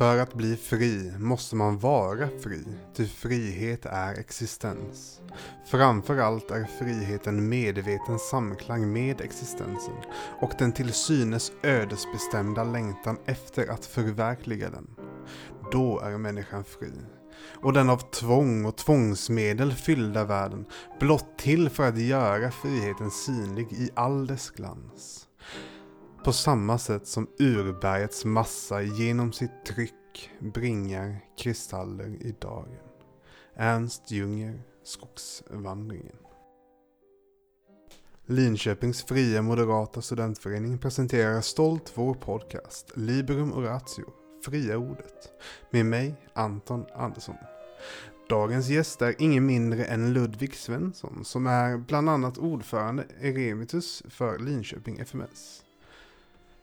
För att bli fri måste man vara fri, ty frihet är existens. Framför allt är friheten medveten samklang med existensen och den till synes ödesbestämda längtan efter att förverkliga den. Då är människan fri. Och den av tvång och tvångsmedel fyllda världen blott till för att göra friheten synlig i all dess glans. På samma sätt som urbergets massa genom sitt tryck bringar kristaller i dagen. Ernst Junger, Skogsvandringen. Linköpings fria moderata studentförening presenterar stolt vår podcast Liberum Oratio, Fria Ordet, med mig Anton Andersson. Dagens gäst är ingen mindre än Ludvig Svensson som är bland annat ordförande eremitus för Linköping FMS.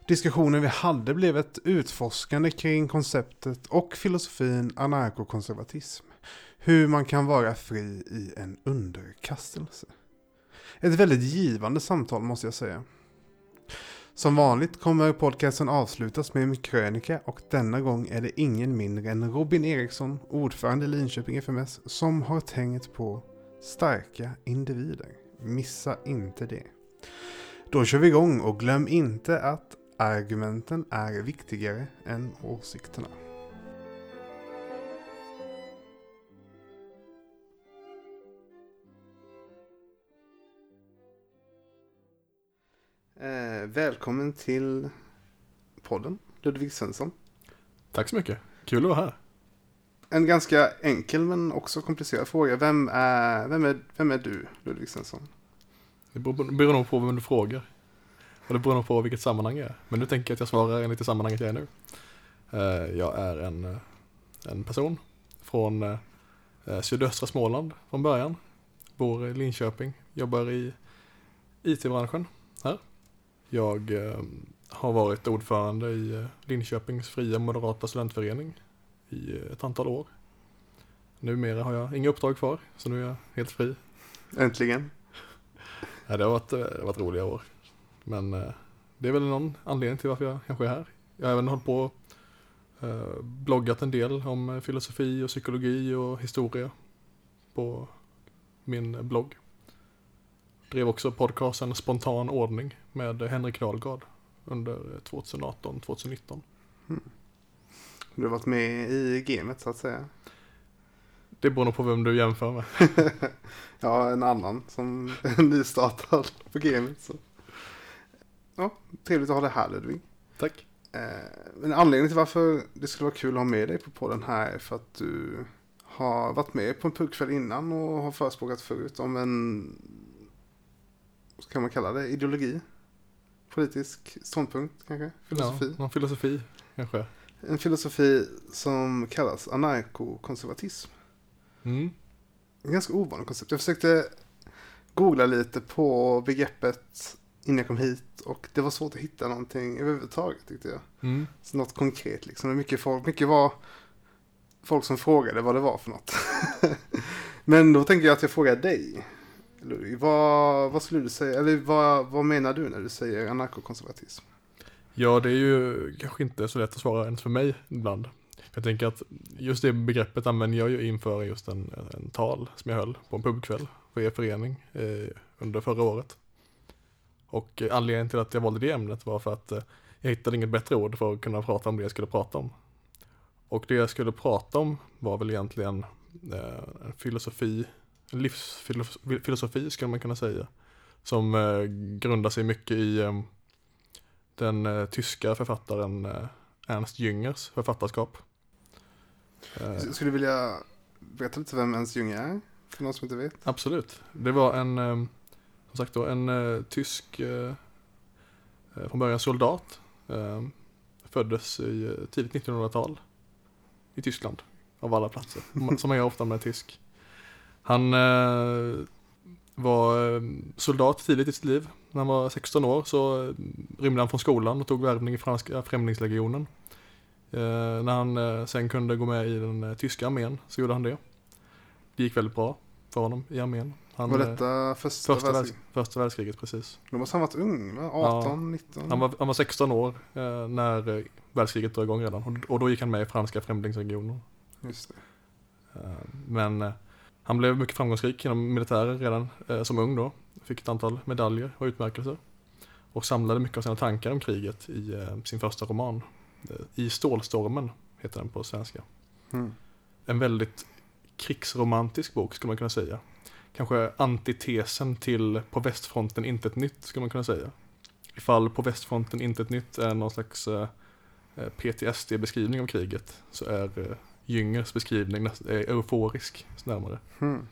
Diskussionen vi hade blev ett utforskande kring konceptet och filosofin anarkokonservatism. Hur man kan vara fri i en underkastelse. Ett väldigt givande samtal måste jag säga. Som vanligt kommer podcasten avslutas med en krönika och denna gång är det ingen mindre än Robin Eriksson, ordförande i Linköping FMS, som har tänkt på starka individer. Missa inte det. Då kör vi igång och glöm inte att Argumenten är viktigare än åsikterna. Eh, välkommen till podden, Ludvig Svensson. Tack så mycket. Kul att vara här. En ganska enkel men också komplicerad fråga. Vem är, vem är, vem är du, Ludvig Svensson? Det beror nog på vem du frågar. Och det beror nog på vilket sammanhang jag är. Men nu tänker jag att jag svarar enligt det sammanhanget jag är nu. Eh, jag är en, eh, en person från eh, sydöstra Småland från början. Bor i Linköping, jobbar i IT-branschen här. Jag har varit ordförande i Linköpings fria moderata studentförening i ett antal år. Numera har jag inga uppdrag kvar, så nu är jag helt fri. Äntligen. Ja, det har varit, det har varit roliga år. Men eh, det är väl någon anledning till varför jag kanske är här. Jag har även hållit på eh, bloggat en del om eh, filosofi och psykologi och historia på min blogg. Drev också podcasten Spontan ordning med Henrik Dahlgard under 2018-2019. Mm. Du har varit med i gamet så att säga. Det beror nog på vem du jämför med. ja, en annan som är nystartad på gamet. Så ja, trevligt att ha dig här Ludvig. Tack. Eh, men anledningen till varför det skulle vara kul att ha med dig på podden här är för att du har varit med på en puggkväll innan och har förespråkat förut om en, vad kan man kalla det, ideologi? Politisk ståndpunkt kanske? Filosofi? Ja, någon filosofi kanske. En filosofi som kallas anarkokonservatism. Mm. En ganska ovanlig koncept. Jag försökte googla lite på begreppet innan jag kom hit och det var svårt att hitta någonting överhuvudtaget tyckte jag. Mm. Så något konkret liksom. Mycket, folk, mycket var folk som frågade vad det var för något. Men då tänker jag att jag frågar dig. Vad, vad skulle du säga, eller vad, vad menar du när du säger anarkokonservatism? Ja, det är ju kanske inte så lätt att svara ens för mig ibland. Jag tänker att just det begreppet använder jag ju inför just en, en tal som jag höll på en pubkväll för er förening eh, under förra året. Och anledningen till att jag valde det ämnet var för att eh, jag hittade inget bättre ord för att kunna prata om det jag skulle prata om. Och det jag skulle prata om var väl egentligen eh, en filosofi, en livsfilosofi skulle man kunna säga. Som eh, grundar sig mycket i den tyska författaren Ernst Jüngers författarskap. Skulle du vilja berätta lite vem Ernst Jünger är? För någon som inte vet. Absolut. Det var en som sagt då en eh, tysk, eh, eh från början soldat. Eh, föddes i eh, tidigt 1900-tal i Tyskland, av alla platser, som man gör ofta med tysk. Han eh, var eh, soldat tidigt i sitt liv. När han var 16 år så rymde han från skolan och tog värvning i franska främlingslegionen. när han sen kunde gå med i den tyska armén så gjorde han det. Det gick väldigt bra för honom i armén. Han, Var eh, detta första, första, världs, världskriget? första världskriget, precis. Då måste han varit ung va? 18, 19? Han var, han var 16 år eh, när eh, världskriget drog igång redan. Och, och då gick han med i franska främlingslegionen. Just det. Eh, men eh, han blev mycket framgångsrik inom militären redan eh, som ung då. Fick ett antal medaljer och utmärkelser. Och samlade mycket av sina tankar om kriget i sin första roman. I stålstormen heter den på svenska. Mm. En väldigt krigsromantisk bok skulle man kunna säga. Kanske antitesen till På västfronten intet nytt skulle man kunna säga. Ifall På västfronten intet nytt är någon slags eh, eh, PTSD-beskrivning av kriget så är eh, Jüngers beskrivning näst, är euforisk närmare. Mm.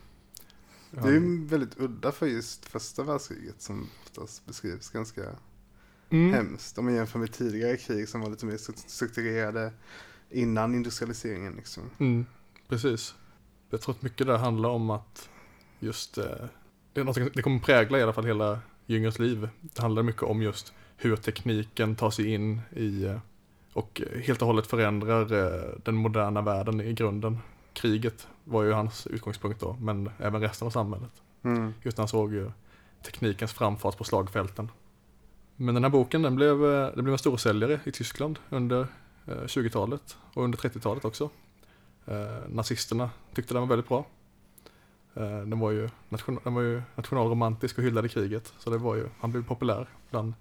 Det är ju väldigt udda för just första världskriget som oftast beskrivs ganska mm. hemskt. Om man jämför med tidigare krig som var lite mer strukturerade innan industrialiseringen liksom. Mm, precis. Jag tror att mycket där handlar om att just, eh, det, är någonting, det kommer prägla i alla fall hela Jüngers liv. Det handlar mycket om just hur tekniken tar sig in i eh, och helt och hållet förändrar eh, den moderna världen i grunden. Kriget var ju hans utgångspunkt då, men även resten av samhället. Mm. Just när han såg ju teknikens framfart på slagfälten. Men den här boken den blev, den blev en storsäljare i Tyskland under eh, 20-talet och under 30-talet också. Nazisterna tyckte den var väldigt bra. Eh, den, var ju nation, den var ju nationalromantisk och hyllade kriget. Så det var ju, han blev populär bland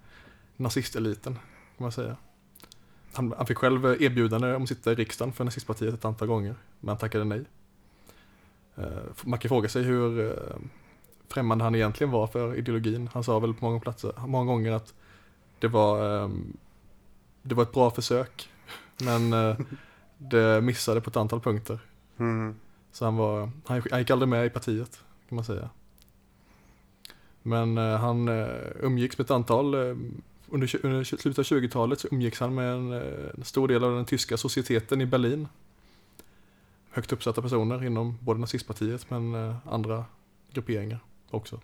nazisteliten kan man säga. Han, han fick själv erbjudande om att sitta i riksdagen för nazistpartiet ett antal gånger, men han tackade nej. Eh, man kan fråga sig hur eh, främmande han egentligen var för ideologin. Han sa väl på många platser, många gånger att det var, eh, det var ett bra försök, men eh, det missade på ett antal punkter. Mm. Så han, var, han, han gick aldrig med i partiet, kan man säga. Men eh, han eh, umgicks med ett antal, eh, under, under slutet av 20-talet så umgicks han med en, eh, en stor del av den tyska societeten i Berlin. Högt uppsatta personer inom både nazistpartiet men eh, andra grupperingar också.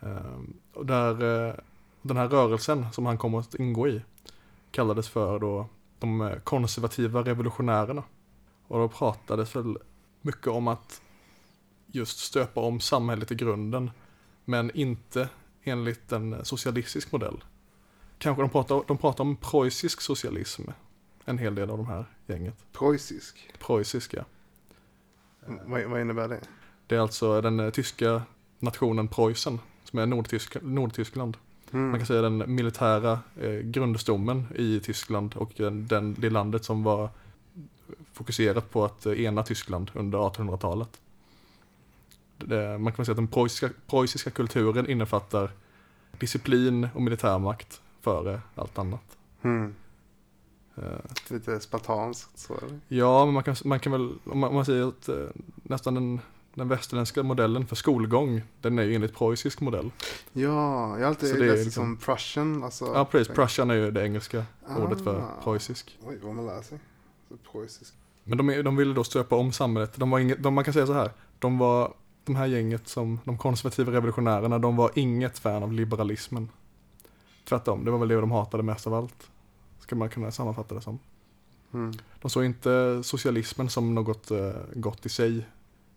Ehm, eh, där, den här rörelsen som han kom att ingå i kallades för då de konservativa revolutionärerna. Och då pratades väl mycket om att just stöpa om samhället i grunden, men inte enligt en socialistisk modell. Kanske de pratar, de pratar om preussisk socialism, en hel del av de här gänget. Preussisk. Preussisk, ja. Vad, vad innebär det? Det är alltså den eh, tyska nationen Preussen, som är Nordtysk, Nordtyskland. Mm. Man kan säga den militära eh, grundstommen i Tyskland och den, den, det landet som var fokuserat på att ena Tyskland under 1800-talet. Det, man kan säga att den preussiska, preussiska kulturen innefattar disciplin och militärmakt före allt annat. Mm. Eh, Lite spartanskt så eller? ja, men man kan, man kan väl, om man, om man säger att eh, nästan den, den västerländska modellen för skolgång, den är ju enligt preussisk modell. Ja, jag har alltid Så det läst det liksom- som Prussian. Alltså, Ja, precis. Prussian är ju det engelska Ah. ordet för preussisk. Oj, vad man lär sig. Preussisk. Men de, de ville då stöpa om samhället. De var inget, de, man kan säga så här, de var, de här gänget som, de konservativa revolutionärerna, de var inget fan av liberalismen. Tvärtom, det var väl det de hatade mest av allt. Ska man kunna sammanfatta det som. Mm. De såg inte socialismen som något eh, gott i sig,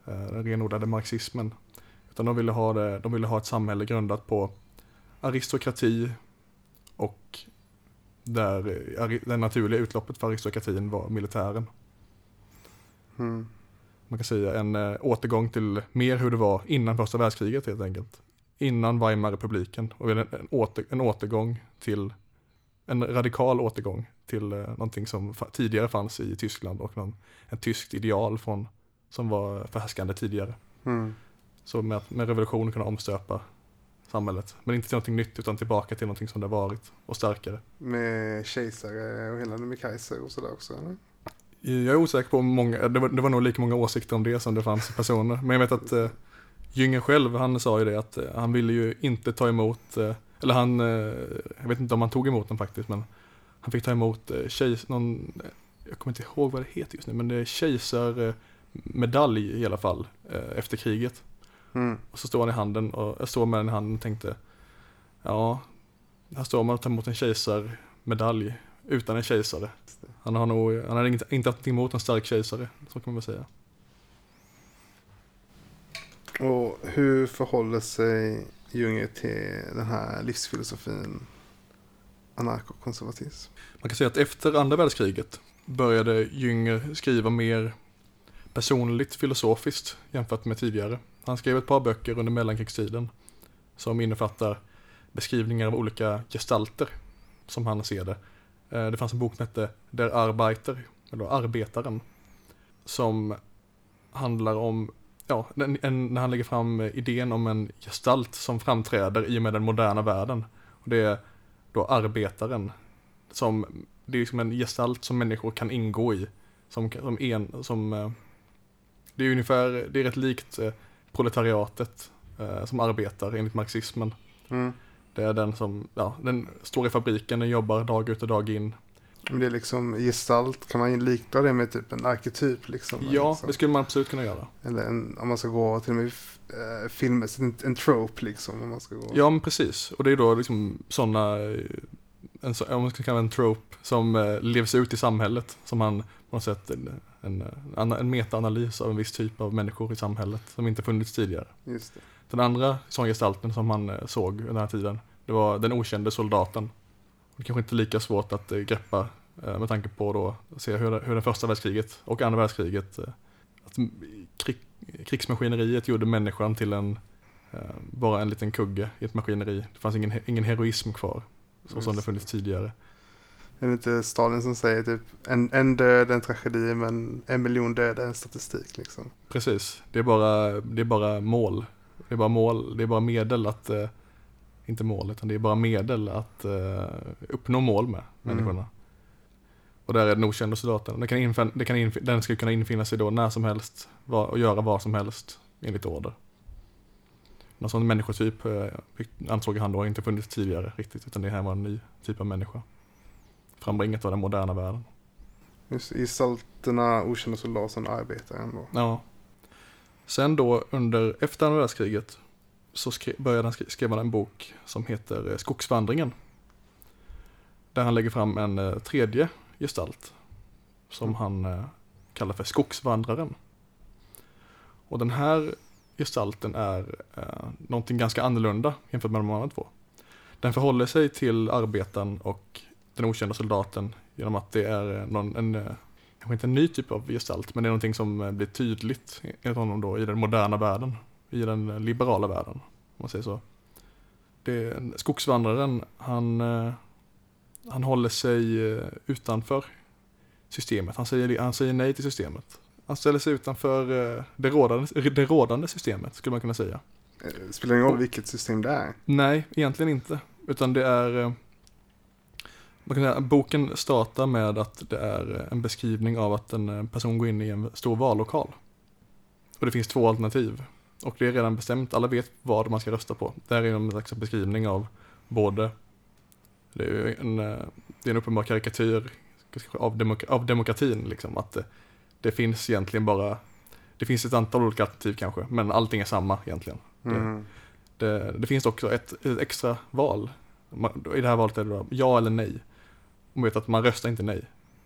eh, den renodlade marxismen. Utan de ville, ha det, de ville ha ett samhälle grundat på aristokrati och där eh, det naturliga utloppet för aristokratin var militären. Mm. Man kan säga en eh, återgång till mer hur det var innan första världskriget helt enkelt. Innan Weimarrepubliken och en, åter, en återgång till, en radikal återgång till eh, någonting som tidigare fanns i Tyskland och någon, en tyskt ideal från, som var förhärskande tidigare. Mm. Så med, med revolution kunna omstöpa samhället. Men inte till någonting nytt utan tillbaka till någonting som det varit och starkare. Med kejsare och hela med Kaiser och sådär också eller? Jag är osäker på många, det var, det var nog lika många åsikter om det som det fanns personer. Men jag vet att eh, Jünger själv, han sa ju det att eh, han ville ju inte ta emot, eh, eller han, eh, jag vet inte om han tog emot den faktiskt, men han fick ta emot eh, kejs, någon, eh, jag kommer inte ihåg vad det heter just nu, men det är kejsarmedalj i alla fall, eh, efter kriget. Mm. Och så står han i handen och jag står med den i handen och tänkte, ja, här står man och tar emot en kejsarmedalj utan en kejsare. Han har nog, han hade inte, inte haft emot en stark kejsare, så kan man väl säga. Och hur förhåller sig Junger till den här livsfilosofin anarkokonservatism? Man kan säga att efter andra världskriget började Jünger skriva mer personligt filosofiskt jämfört med tidigare. Han skrev ett par böcker under mellankrigstiden som innefattar beskrivningar av olika gestalter som han ser det. Eh, det fanns en bok som hette Der Arbeiter, eller Arbetaren, som handlar om, ja, en, en, när han lägger fram idén om en gestalt som framträder i och med den moderna världen. Och det är då arbetaren, som, det är liksom en gestalt som människor kan ingå i, som, som en, som, eh, det är ungefär, det är rätt likt eh, proletariatet som arbetar enligt marxismen. Mm. Det är den som, ja, den står i fabriken, den jobbar dag ut och dag in. Det är liksom gestalt, kan man likna det med typ en arketyp liksom? Ja, liksom. det skulle man absolut kunna göra. Eller en, om man ska gå till och med äh, filmmässigt, en, en trope liksom. Om man ska gå. Ja, men precis. Och det är då liksom sådana, en, om man ska kalla en trope, som eh, levs ut i samhället. Som han på något sätt, en, en, en, en metaanalys av en viss typ av människor i samhället som inte funnits tidigare. Den andra sånggestalten som han eh, såg under den här tiden, det var den okände soldaten. Det kanske inte är lika svårt att eh, greppa eh, med tanke på då, att se hur, hur det första världskriget och andra världskriget, att krig, krigsmaskineriet gjorde människan till en, bara en liten kugge i ett maskineri. Det fanns ingen, ingen heroism kvar, så som det funnits tidigare. Är det inte Stalin som säger typ en, en död en tragedi men en miljon döda en statistik liksom? Precis, det är bara, det är bara mål det är bara mål, det är bara medel att, eh, inte mål, utan det är bara medel att eh, uppnå mål med mm. människorna. Och där är den okända soldaten. Den, kan infin, det kan infin, den ska kunna infinna sig då när som helst var, och göra vad som helst enligt order. Någon sån människotyp eh, ansåg han då inte funnits tidigare riktigt, utan det här var en ny typ av människa. Frambringat av den moderna världen. Just gestalterna, okända soldaten, arbetaren då. Ja. Sen då under, efter andra världskriget så skre, började han skri, skrev han en bok som heter eh, Skogsvandringen. Där han lägger fram en eh, tredje gestalt som mm. han eh, kallar för Skogsvandraren. Och den här gestalten är eh, någonting ganska annorlunda jämfört med de andra två. Den förhåller sig till arbetaren och den okända soldaten genom att det är eh, någon, en, eh, kanske inte en ny typ av gestalt, men det är någonting som eh, blir tydligt enligt honom då i den moderna världen, i den liberala världen, om man säger så. Det, skogsvandraren, han, han håller sig utanför systemet, han säger, han säger nej till systemet. Han ställer sig utanför det rådande, det rådande systemet, skulle man kunna säga. Spelar det ingen roll vilket system det är? Nej, egentligen inte. Utan det är man kan säga, boken startar med att det är en beskrivning av att en eh, person går in i en stor vallokal. Och det finns två alternativ. Och det är redan bestämt, alla vet vad man ska rösta på. Det här är en slags beskrivning av både, det är en, eh, det är en uppenbar karikatyr av, demok av demokratin, liksom, att det, det, finns egentligen bara, det finns ett antal olika alternativ kanske, men allting är samma egentligen. Mm. Det, det, det, finns också ett, ett extra val. I det här valet är det då ja eller nej. Man vet att man röstar inte nej.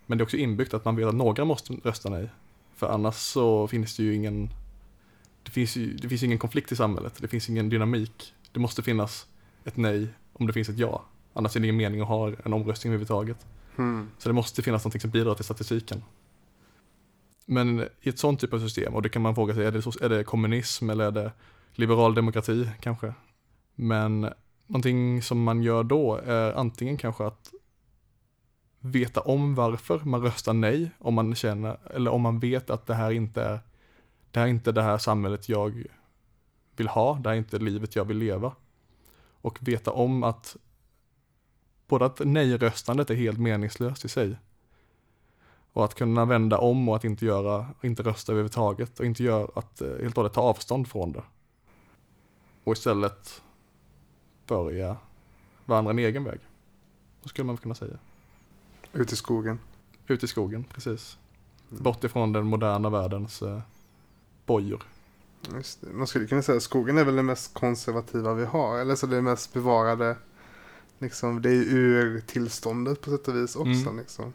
Men det är också inbyggt att man vet att några måste rösta nej. För annars så finns det ju ingen, det finns ju det finns ingen konflikt i samhället. Det finns ingen dynamik. Det måste finnas ett nej om det finns ett ja. Annars är det ingen mening att ha en omröstning överhuvudtaget. Mm. Så det måste finnas något som bidrar till statistiken. Men i ett sånt typ av system, och det kan man fråga sig, är det, är det kommunism eller är det liberal demokrati kanske? Men någonting som man gör då är antingen kanske att veta om varför man röstar nej, om man känner, eller om man vet att det här inte är, det här är inte det här samhället jag vill ha, det här är inte livet jag vill leva. Och veta om att både att nej-röstandet är helt meningslöst i sig. Och att kunna vända om och att inte göra, inte rösta överhuvudtaget och inte göra att eh, helt och hållet ta avstånd från det. Och istället börja vandra en egen väg. Så skulle man kunna säga. Ut i skogen. Ut i skogen, precis. Mm. Bort ifrån den moderna världens eh, bojor. Man skulle kunna säga att skogen är väl det mest konservativa vi har. Eller så det mest bevarade. Liksom, det är ur tillståndet på sätt och vis också. Mm. Liksom.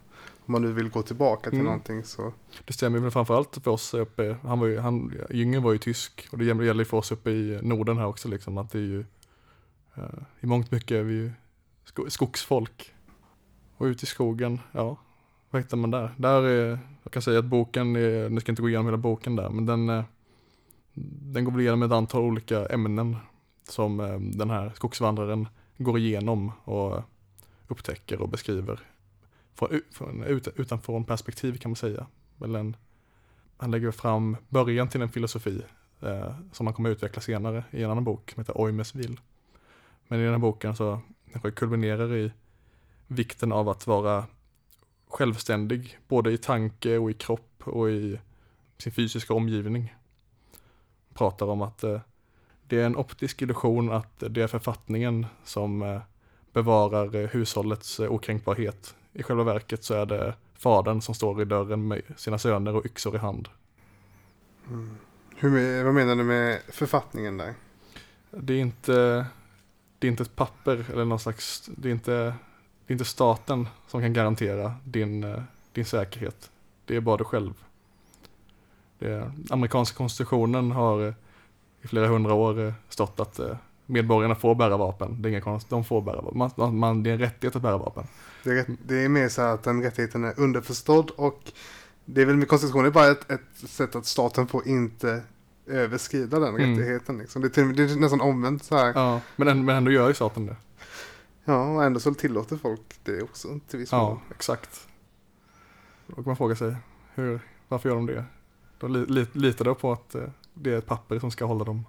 Om man nu vill gå tillbaka till Mm. någonting så. Det stämmer väl framförallt för oss uppe, han var ju, han, Jünger var ju tysk och det gäller ju för oss uppe i Norden här också liksom att det är ju eh, i mångt mycket är vi ju sko- skogsfolk. Och ute i skogen, ja, vad hittar man där? Där är, jag kan säga att boken, är, nu ska jag inte gå igenom hela boken där, men den, eh, den går väl igenom ett antal olika ämnen som eh, den här skogsvandraren går igenom och upptäcker och beskriver från, från utanför perspektiv kan man säga. Eller en, han lägger fram början till en filosofi eh, som han kommer att utveckla senare i en annan bok som heter Oimes vill. Men i den här boken så kanske det kulminerar i vikten av att vara självständig både i tanke och i kropp och i sin fysiska omgivning. Pratar om att eh, det är en optisk illusion att det är författningen som eh, bevarar eh, hushållets okränkbarhet. I själva verket så är det fadern som står i dörren med sina söner och yxor i hand. Hur, me- vad menar du med författningen där? Det är inte, det är inte ett papper eller någon slags, det är inte, det är inte staten som kan garantera din, eh, din säkerhet. Det är bara du själv. Det amerikanska konstitutionen har eh, i flera hundra år eh, stått att medborgarna får bära vapen. Det är inga konst, de får bära vapen. Man, man, det är en rättighet att bära vapen. Det är, det är mer så här att den rättigheten är underförstådd och det är väl med konstitutionen bara ett, ett sätt att staten får inte överskrida den Mm. rättigheten. Liksom. Det, är det är nästan omvänt så här. Ja, men, ändå- men ändå gör ju staten det. Ja, och ändå så tillåter folk det också till viss mån. Ja, exakt. Då kan man fråga sig, hur, varför gör de det? De li, li, litar då på att eh, det är ett papper som ska hålla dem,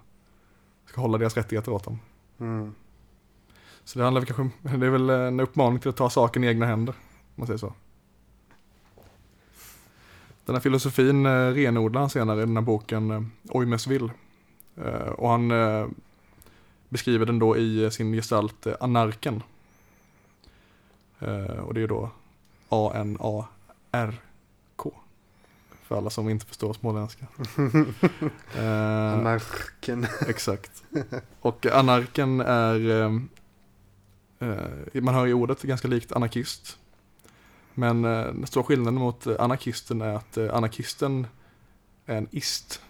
ska hålla deras rättigheter åt dem. Mm. Så det handlar väl kanske, det är väl en uppmaning till att ta saken i egna händer, om man säger så. Den här filosofin eh, renodlar han senare i den här boken eh, Oimes vill. Eh, och han eh, beskriver den då i sin gestalt eh, anarken. Eh, och det är då A-N-A-R-K. För alla som inte förstår småländska. Eh, Anarken. Exakt. Och anarken är, man hör i ordet ganska likt anarkist. Men den stora skillnaden mot anarkisten är att anarkisten är en ist.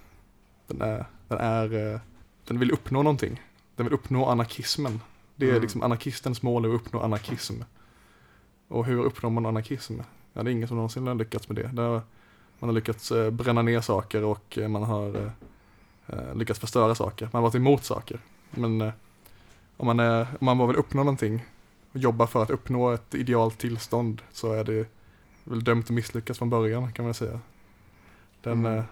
Den, är, den, är, den vill uppnå någonting. Den vill uppnå anarkismen. Det är Mm. liksom anarkistens mål är att uppnå anarkism. Och hur uppnår man anarkism? Ja, det är ingen som någonsin har lyckats med det. har, man har lyckats eh, bränna ner saker och eh, man har eh, lyckats förstöra saker. Man har varit emot saker. Men om, man är, om man bara vill uppnå någonting och jobba för att uppnå ett idealt tillstånd så är det väl dömt att misslyckas från början kan man säga. Den, Mm.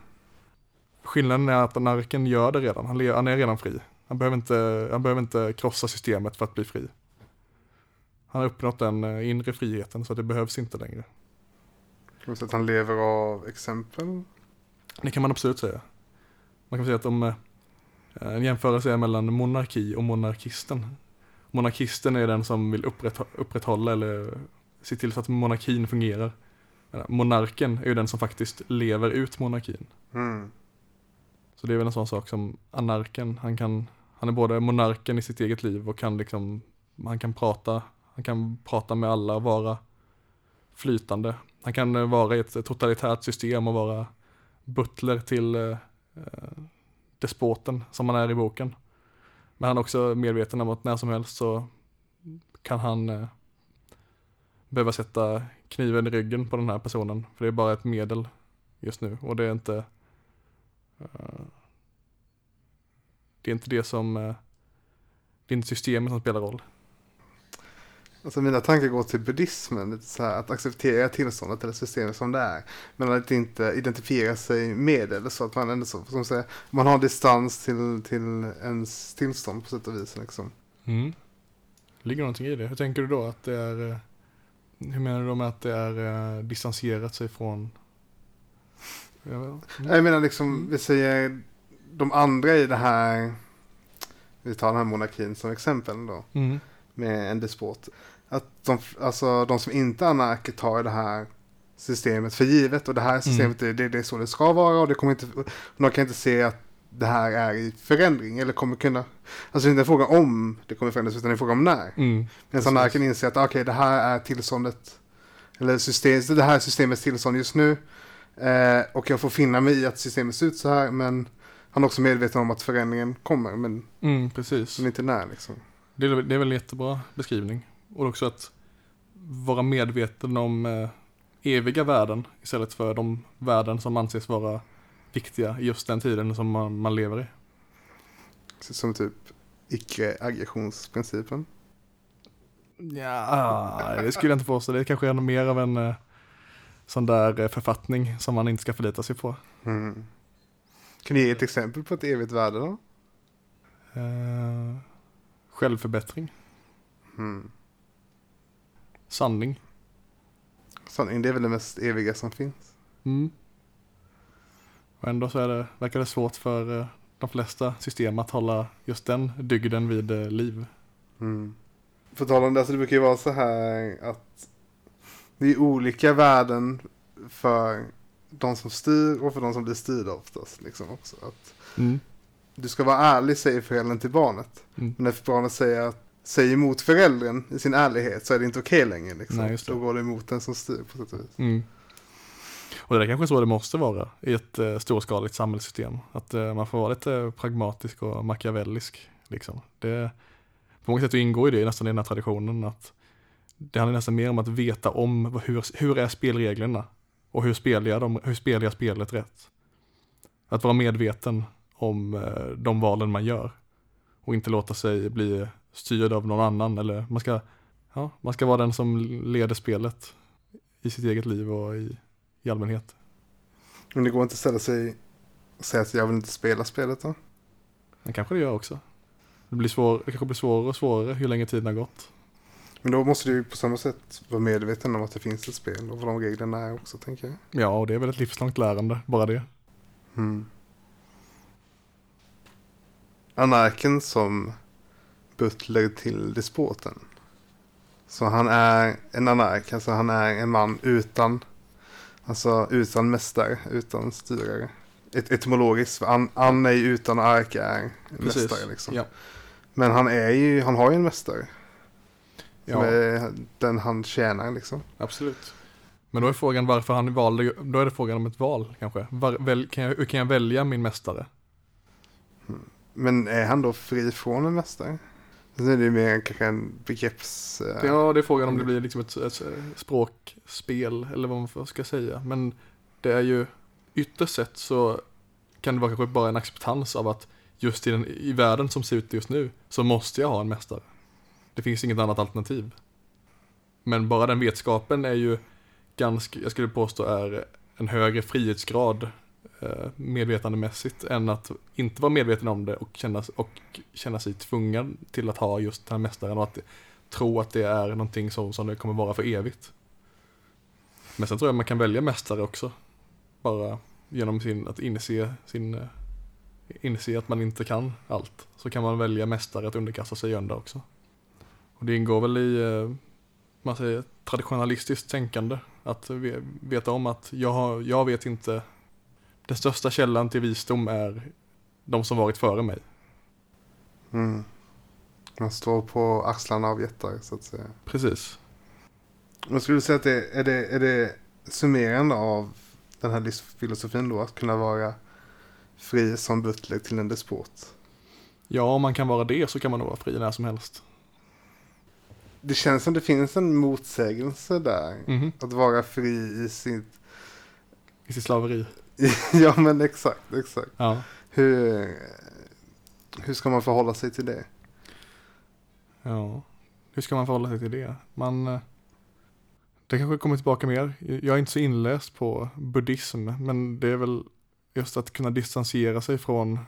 skillnaden är att anarken gör det redan. Han, han är redan fri. Han behöver, inte, han behöver inte krossa systemet för att bli fri. Han har uppnått den eh, inre friheten så det behövs inte längre. Så att han lever av exempel. Det kan man absolut säga. Man kan säga att om eh, en jämförelse är mellan monarki och monarkisten. Monarkisten är den som vill upprätthå- upprätthålla eller se till så att monarkin fungerar. Monarken är ju den som faktiskt lever ut monarkin. Mm. Så det är väl en sån sak som anarken, han kan, han är både monarken i sitt eget liv och kan liksom, han kan prata, han kan prata med alla och vara flytande. Han kan eh, vara i ett totalitärt system och vara butler till eh, eh, despoten som han är i boken. Men han är också medveten om att när som helst så kan han eh, behöva sätta kniven i ryggen på den här personen. För det är bara ett medel just nu och det är inte det är inte det som eh, det är inte systemet som spelar roll. Alltså mina tankar går till buddhismen, lite så här, att acceptera tillståndet eller systemet som det är. Men att inte identifiera sig med det, eller så att man ändå så, som säger, man har distans till, till ens tillstånd på sätt och vis. Liksom. Mm. Ligger någonting i det? Hur tänker du då att det är eh, hur menar du då med att det är eh, distanserat sig från mm. Jag menar liksom, vi säger de andra i det här, vi tar den här monarkin som exempel då, Mm. med en despot. Att de, alltså, de som inte är anarker tar det här systemet för givet och det här systemet, det, det, det är så det ska vara och det kommer inte, de kan inte se att det här är i förändring eller kommer kunna, alltså det är inte en fråga om det kommer förändras utan det är en fråga om när. Mm. Medan anarken inser att okej, det här är tillståndet eller system, det här systemets tillstånd just nu. Eh, och jag får finna mig i att systemet ser ut så här, men han är också medveten om att förändringen kommer, men, Mm, precis. men inte när liksom. Det är, det är väl en jättebra beskrivning. Och också att vara medveten om eh, eviga värden istället för de värden som anses vara viktiga i just den tiden som man, man lever i. Som typ icke-aggressionsprincipen. Ja, det skulle jag inte påstå. Det är kanske är mer av en eh, sån där eh, författning som man inte ska förlita sig på. Mm. Kan du ge ett exempel på ett evigt värde då? Eh, självförbättring, Mm. sanning. Sanning, det är väl det mest eviga som finns. Mm. Och ändå så är det, verkar det svårt för eh, de flesta system att hålla just den dygden vid eh, liv. Mm. På tal om det, så det brukar ju vara så här att det är olika värden för de som styr och för de som blir styrda oftast. Liksom också. Att Mm. du ska vara ärlig, säger föräldern till barnet. Mm. Men när barnet säger, att, säger emot föräldern i sin ärlighet så är det inte okej längre. Liksom. Nej. Då går det emot den som styr på sätt och vis. Mm. Och det är kanske så det måste vara i ett eh, storskaligt samhällssystem. Att eh, man får vara lite pragmatisk och machiavellisk. Liksom. Det, på många sätt ingår ju det nästan i den här traditionen. att Det handlar nästan mer om att veta om hur, hur är spelreglerna och hur spelar, jag dem, hur spelar jag spelet rätt. Att vara medveten om eh, de valen man gör och inte låta sig bli styrd av någon annan. Eller man ska, ja, man ska vara den som leder spelet i sitt eget liv och i, i allmänhet. Men det går inte att ställa sig och säga att jag vill inte spela spelet då. Men kanske det gör också. Det, blir svår, det kanske blir svårare och svårare ju längre tiden har gått. Men då måste du ju på samma sätt vara medveten om att det finns ett spel och vad de reglerna är också tänker jag. Ja, och det är väl ett livslångt lärande, bara det. Mm. Anarken som butler till despoten. Så han är en anark, alltså han är en man utan, alltså utan mästare, utan styrare. Et etymologiskt, an, an är ju utan ark är mästare liksom. Ja. Men han är ju, han har ju en mästare. Som Ja, är den han tjänar liksom. absolut. Men då är frågan varför han valde, då är det frågan om ett val kanske. Var, väl, kan jag, hur kan jag välja min mästare? Men är han då fri från en mästare? Nu är det ju mer kanske en begrepps... eh, Ja, det är frågan om det blir liksom ett, ett språkspel eller vad man ska säga. Men det är ju ytterst sett så kan det vara kanske bara en acceptans av att just i, den, i världen som ser ut just nu så måste jag ha en mästare. Det finns inget annat alternativ. Men bara den vetskapen är ju ganska, jag skulle påstå är en högre frihetsgrad eh, medvetandemässigt än att inte vara medveten om det och känna, och känna sig tvungen till att ha just den här mästaren och att tro att det är någonting som, som det kommer vara för evigt. Men sen tror jag man kan välja mästare också. Bara genom sin, att inse, sin, eh, inse att man inte kan allt. Så kan man välja mästare att underkasta sig under också. Och det ingår väl i eh, man säger, traditionalistiskt tänkande. Att ve- veta om att jag, har, jag vet inte, den största källan till visdom är de som varit före mig. Mm. Man står på axlarna av jättar så att säga. Precis. Men skulle du säga att det är, det är det summerande av den här livsfilosofin då? Att kunna vara fri som butler till en despot? Ja, om man kan vara det så kan man nog vara fri när som helst. Det känns som det finns en motsägelse där. Mhm. Att vara fri i sitt... I sitt slaveri. ja men exakt, exakt. Ja. Hur, hur ska man förhålla sig till det? Ja, hur ska man förhålla sig till det? Man, eh, det kanske kommer tillbaka mer. Jag är inte så inläst på buddhism, men det är väl just att kunna distansera sig från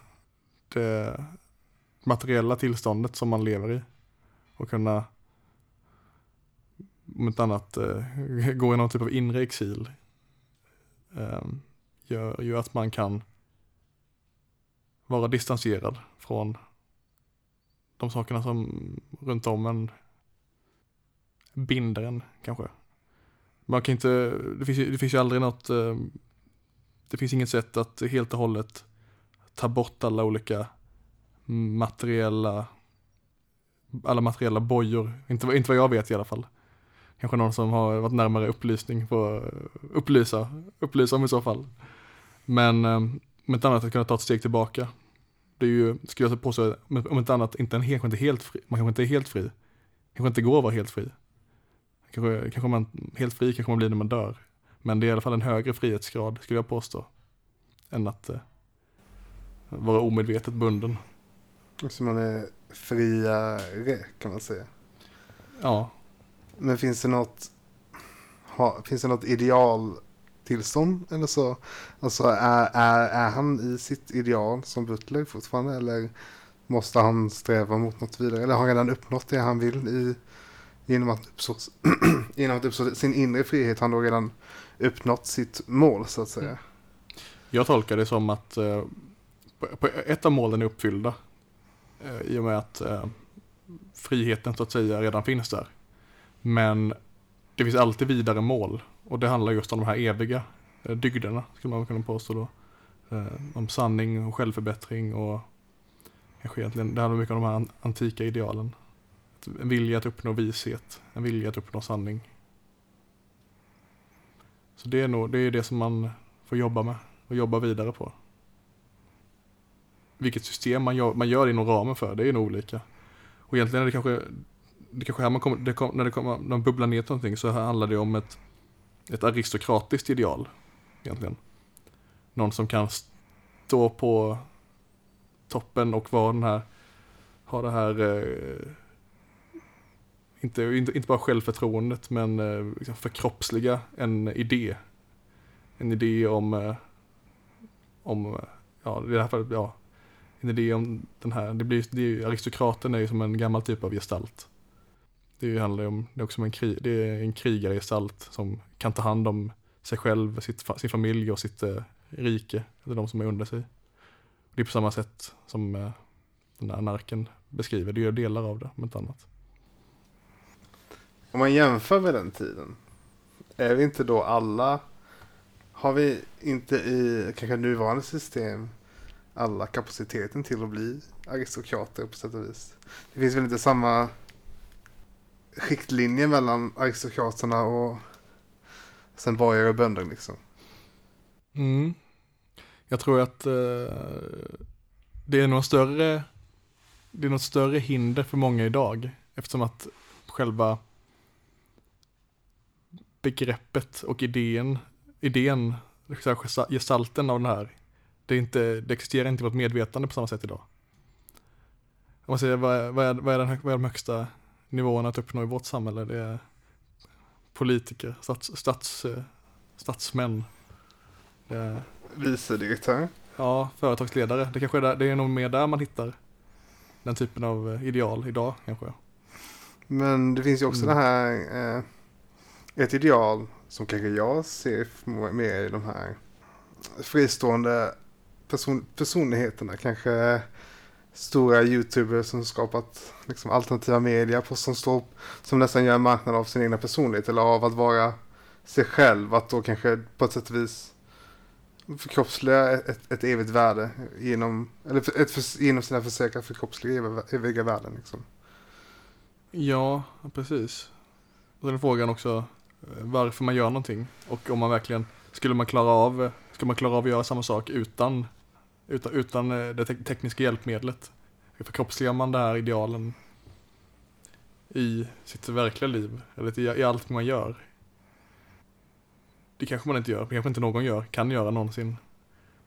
det materiella tillståndet som man lever i. Och kunna, om inte annat, eh, gå i någon typ av inre exil. Eh, Gör ju att man kan vara distanserad från de sakerna som runt om en binder en kanske. Man kan inte, det finns ju, det finns ju aldrig något, eh, det finns inget sätt att helt och hållet ta bort alla olika materiella, alla materiella bojor. Inte, inte vad jag vet i alla fall. Kanske någon som har varit närmare upplysning på upplysa, upplysa om i så fall. Men eh, om inte annat att kunna ta ett steg tillbaka. Det är ju, skulle jag påstå, om inte annat, inte en, kanske inte helt fri, man kanske inte är helt fri. Kanske inte går att vara helt fri. Kanske, kanske man, helt fri kanske man blir när man dör. Men det är i alla fall en högre frihetsgrad, skulle jag påstå. Än att eh, vara omedvetet bunden. Så man är friare kan man säga. Ja. Men finns det något, ha, finns det något idealtillstånd eller så? Alltså är, är, är han i sitt ideal som butler fortfarande eller måste han sträva mot något vidare? Eller har han redan uppnått det han vill i, genom att uppså, genom att uppså sin inre frihet? Han då redan uppnått sitt mål så att säga. Jag tolkar det som att eh, på ett av målen är uppfyllda eh, i och med att eh, friheten så att säga redan finns där. Men det finns alltid vidare mål och det handlar just om de här eviga eh, dygderna skulle man kunna påstå då. Eh, om sanning och självförbättring och kanske egentligen, det handlar mycket om de här antika idealen. En vilja att uppnå vishet, en vilja att uppnå sanning. Så det är nog det, är det som man får jobba med och jobba vidare på. Vilket system man gör, man gör inom ramen för, det är nog olika. Och egentligen är det kanske, det kanske här man kommer, det kom, när det kommer, när man bubblar ner till någonting så här handlar det om ett, ett aristokratiskt ideal. Egentligen. Någon som kan stå på toppen och vara den här, ha det här, eh, inte, inte, inte bara självförtroendet men eh, liksom förkroppsliga en idé. En idé om, eh, om, ja i det här fallet, ja, en idé om den här, det blir, det är, aristokraten är ju som en gammal typ av gestalt. Det handlar ju om, det är också en, krig, det är en krigargestalt som kan ta hand om sig själv, sitt, sin familj och sitt eh, rike, eller de som är under sig. Det är på samma sätt som eh, den här anarken beskriver, det gör delar av det, om inte annat. Om man jämför med den tiden, är vi inte då alla, har vi inte i kanske nuvarande system alla kapaciteten till att bli aristokrater på sätt och vis. Det finns väl inte samma skiktlinje mellan aristokraterna och sen borgare och bönder liksom. Mm. Jag tror att eh, det är något större det är något större hinder för många idag eftersom att själva begreppet och idén, idén, gestalten av den här det, är inte, det existerar inte i vårt medvetande på samma sätt idag. Om man säger, vad är, vad är, vad är, den, vad är de högsta nivåerna att uppnå i vårt samhälle? Det är politiker, stats, stats, statsmän. Vice direktör. Ja, företagsledare. Det kanske är, där, det är nog mer där man hittar den typen av eh, ideal idag kanske. Men det finns ju också mm. det här, eh, ett ideal som kanske jag ser mer i de här fristående person, personligheterna. Kanske stora youtubers som skapat liksom, alternativa media på, som, står, som nästan gör en marknad av sin egna personlighet eller av att vara sig själv. Att då kanske på ett sätt och vis förkroppsliga ett, ett evigt värde genom, eller ett, för, genom sina försök att förkroppsliga eviga värden. Liksom. Ja, precis. Och den frågan också eh, varför man gör någonting och om man verkligen skulle man klara av, skulle man klara av att göra samma sak utan utan, utan eh, det te tekniska hjälpmedlet. Hur förkroppsligar man det här idealen i sitt verkliga liv? Eller i, i allt man gör? Det kanske man inte gör, det kanske inte någon gör, kan göra någonsin.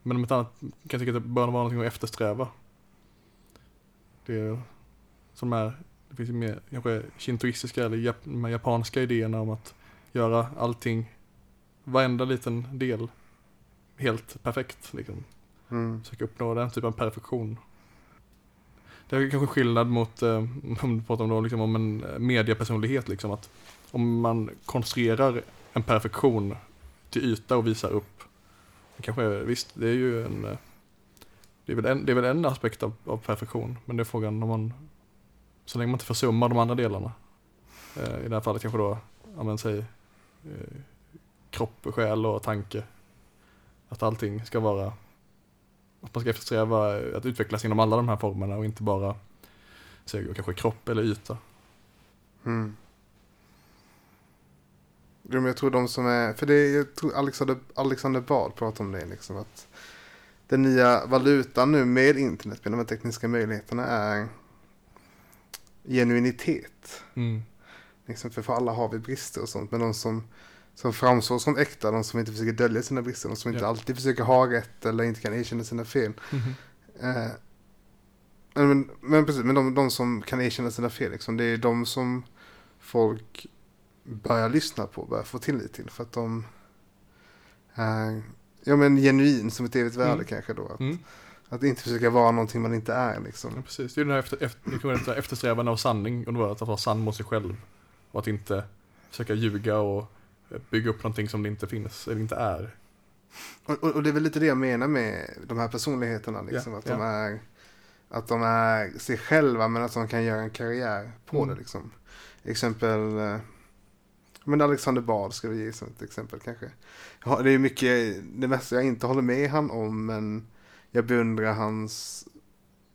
Men om ett annat kan jag tycka att det bör vara någonting att eftersträva. Det är som är, det finns ju mer kanske shintoistiska eller jap de japanska idéerna om att göra allting, varenda liten del helt perfekt liksom. Mm. Försöka uppnå den typen av perfektion. Det är kanske skillnad mot, eh, om du pratar om, då, liksom, om en eh, mediapersonlighet, liksom, att om man konstruerar en perfektion till yta och visar upp, det kanske visst, det är ju en, eh, det är väl en, det är väl en aspekt av, av perfektion, men det är frågan om man, så länge man inte försummar de andra delarna, eh, i det här fallet kanske då, använder sig eh, kropp, själ och tanke, att allting ska vara att man ska eftersträva att utvecklas inom alla de här formerna och inte bara säga, kanske kropp eller yta. Mm. Jo, men jag tror de som är, för det jag tror Alexander, Alexander Bard pratar om det liksom att den nya valutan nu med internet med de här tekniska möjligheterna är genuinitet. Mm. Liksom, för för alla har vi brister och sånt, men de som, som framstår som äkta, de som inte försöker dölja sina brister, de som inte Ja. alltid försöker ha rätt eller inte kan erkänna sina fel. Mhm. Eh, men, men precis, men de, de som kan erkänna sina fel, liksom, det är de som folk börjar lyssna på, börjar få tillit till. För att de är ja, men genuin som ett evigt värde Mm. kanske då. Att, Mm. att inte försöka vara någonting man inte är Ja, liksom. precis. Det är den här efter, efter, eftersträvan av sanning och då att vara sann mot sig själv. Och att inte försöka ljuga och eh, bygga upp någonting som det inte finns eller inte är. Och, och, och det är väl lite det jag menar med de här personligheterna. Liksom, Ja, att, de ja. är, att de är sig själva men att de kan göra en karriär på Mm. det. Liksom. Exempel eh, men Alexander Bard ska vi ge som ett exempel kanske. Det är mycket, det mesta jag inte håller med han om men jag beundrar hans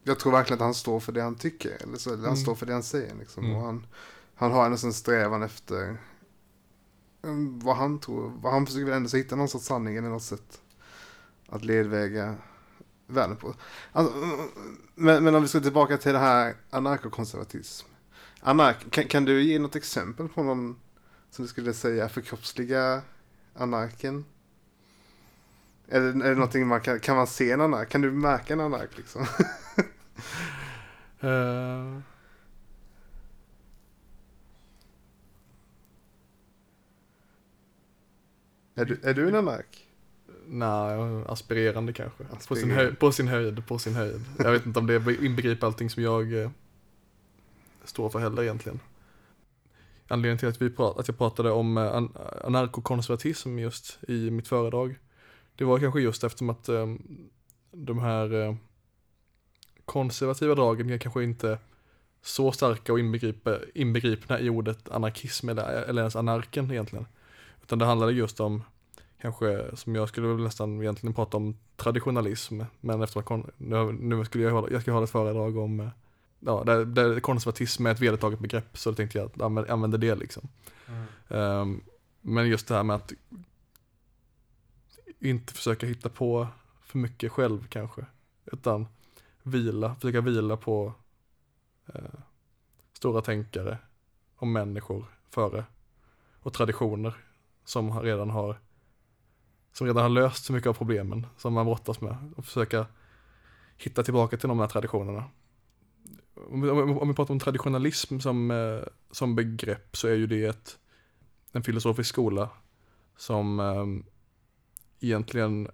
jag tror verkligen att han står för det han tycker. Eller så, eller han Mm. står för det han säger. Liksom. Mm. Och han, han har en sån strävan efter Mm, vad han tror. Vad han försöker väl ändå så hitta någon sorts sanning eller något sätt att ledväga världen på. Alltså, mm, mm, men, men om vi ska tillbaka till det här anarkokonservatism. Anark, kan, kan du ge något exempel på någon som du skulle säga förkroppsliga anarken? Är det, är det någonting man kan, kan man se en anark? Kan du märka en anark liksom? uh... Är du, är du en anark? nej, aspirerande kanske. På, sin Aspirerande. höjd, på sin höjd, på sin höjd. Jag vet inte om det inbegriper allting som jag eh, står för heller egentligen. Anledningen till att, vi prat, att jag pratade om eh, an, anarkokonservatism just i mitt föredrag, det var kanske just eftersom att eh, de här eh, konservativa dragen är kanske inte så starka och inbegripna i ordet anarkism eller, eller ens anarken egentligen. Utan det handlade just om, kanske som jag skulle nästan egentligen prata om traditionalism, men eftersom nu, nu skulle jag jag ska hålla ett föredrag om, eh, ja, där, där konservatism är ett vedertaget begrepp, så då tänkte jag att använda, använda det liksom. Ehm, men just det här med att inte försöka hitta på för mycket själv kanske, utan vila, försöka vila på eh, stora tänkare och människor före och traditioner som redan har som redan har löst så mycket av problemen som man brottas med och försöka hitta tillbaka till de här traditionerna. Om vi, om, om vi pratar om traditionalism som, eh, som begrepp så är ju det ett, en filosofisk skola som ehm, eh, egentligen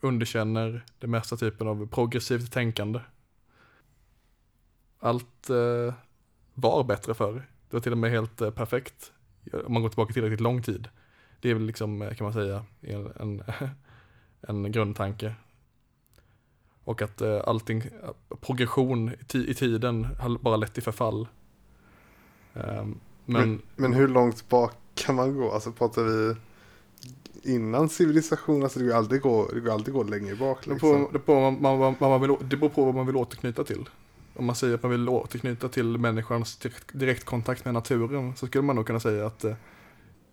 underkänner det mesta typen av progressivt tänkande. Allt eh, var bättre förr. Det var till och med helt eh, perfekt. Om man går tillbaka tillräckligt lång tid. Det är väl liksom, eh, kan man säga, en, en, en grundtanke. Och att eh, allting, eh, progression i, i tiden har bara lett till förfall. Ehm, men, Men, men hur långt bak kan man gå? Alltså pratar vi innan civilisation? Alltså det går aldrig gå, det går aldrig gå längre bak. Det Liksom. det, beror, man, man vill, det beror på vad man vill återknyta till. Om man säger att man vill återknyta till människans direkt, direktkontakt med naturen så skulle man nog kunna säga att eh,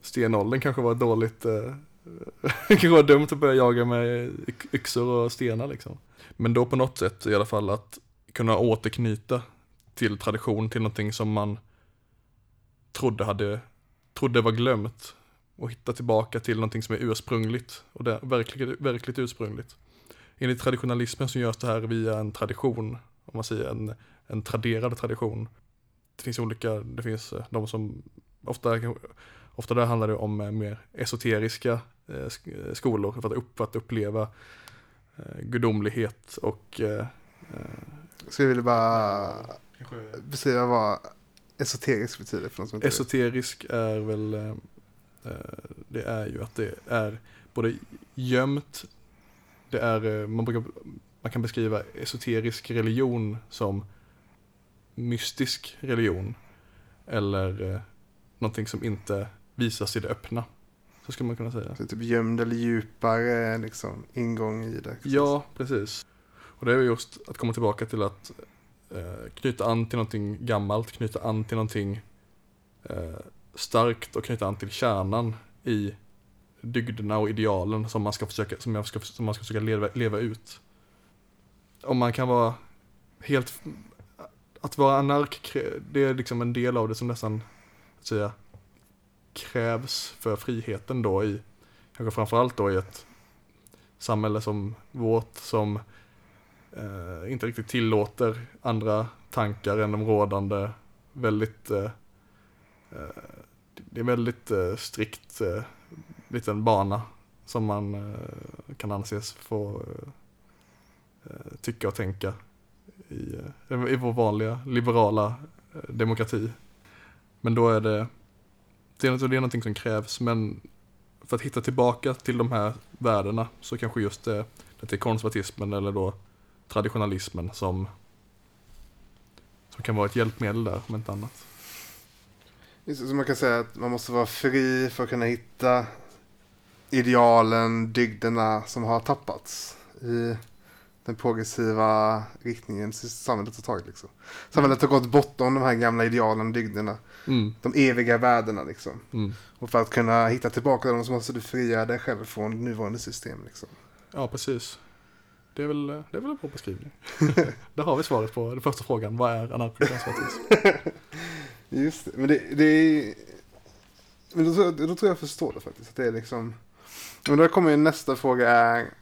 stenåldern kanske var dåligt, eh, kanske var dumt att börja jaga med yxor och stenar liksom. Men då på något sätt i alla fall att kunna återknyta till tradition, till någonting som man trodde, hade, trodde var glömt och hitta tillbaka till någonting som är ursprungligt och det, verkligt, verkligt ursprungligt. Enligt traditionalismen så görs det här via en tradition, om man säger en, en traderad tradition. Det finns olika, det finns eh, de som, ofta, ofta där handlar det om eh, mer esoteriska eh, sk- skolor för att, upp, för att uppleva gudomlighet och jag ville bara beskriva vad esoterisk betyder för någon som inte vet. Esoterisk är väl, det är ju att det är både gömt, det är, man, brukar, man kan beskriva esoterisk religion som mystisk religion. Eller eh, någonting som inte visas i det öppna. Så skulle man kunna säga. Så typ gömd eller djupare liksom, ingång i det. Ja, precis. Och det är ju just att komma tillbaka till att eh, knyta an till någonting gammalt, knyta an till någonting eh, starkt och knyta an till kärnan i dygderna och idealen som man ska försöka, som jag ska, som man ska försöka leva, leva ut. Om man kan vara helt, att vara anark, det är liksom en del av det som nästan, att säga, krävs för friheten då i, kanske framförallt då i ett samhälle som vårt som eh, inte riktigt tillåter andra tankar än de rådande. Väldigt, eh, eh det är väldigt eh, strikt eh, liten bana som man eh, kan anses få eh, Eh, tycka och tänka i, eh, i vår vanliga liberala eh, demokrati. Men då är det, det är, det är någonting som krävs, men för att hitta tillbaka till de här värdena så kanske just det, det är konservatismen eller då traditionalismen som, som kan vara ett hjälpmedel där, om inte annat. Så man kan säga att man måste vara fri för att kunna hitta idealen, dygderna som har tappats i den progressiva riktningen samhället har tagit. Liksom. Samhället har gått bortom de här gamla idealen och dygderna. Mm. De eviga värdena liksom. Mm. Och för att kunna hitta tillbaka dem så måste du frigöra dig själv från nuvarande system. Liksom. Ja, precis. Det är väl, det är väl en bra beskrivning. Där har vi svaret på den första frågan. Vad är anarkokonservatism? Just det. Men det, det är... Men då, tror jag- då tror jag förstår det faktiskt. Att det är liksom... Men då kommer ju nästa fråga är...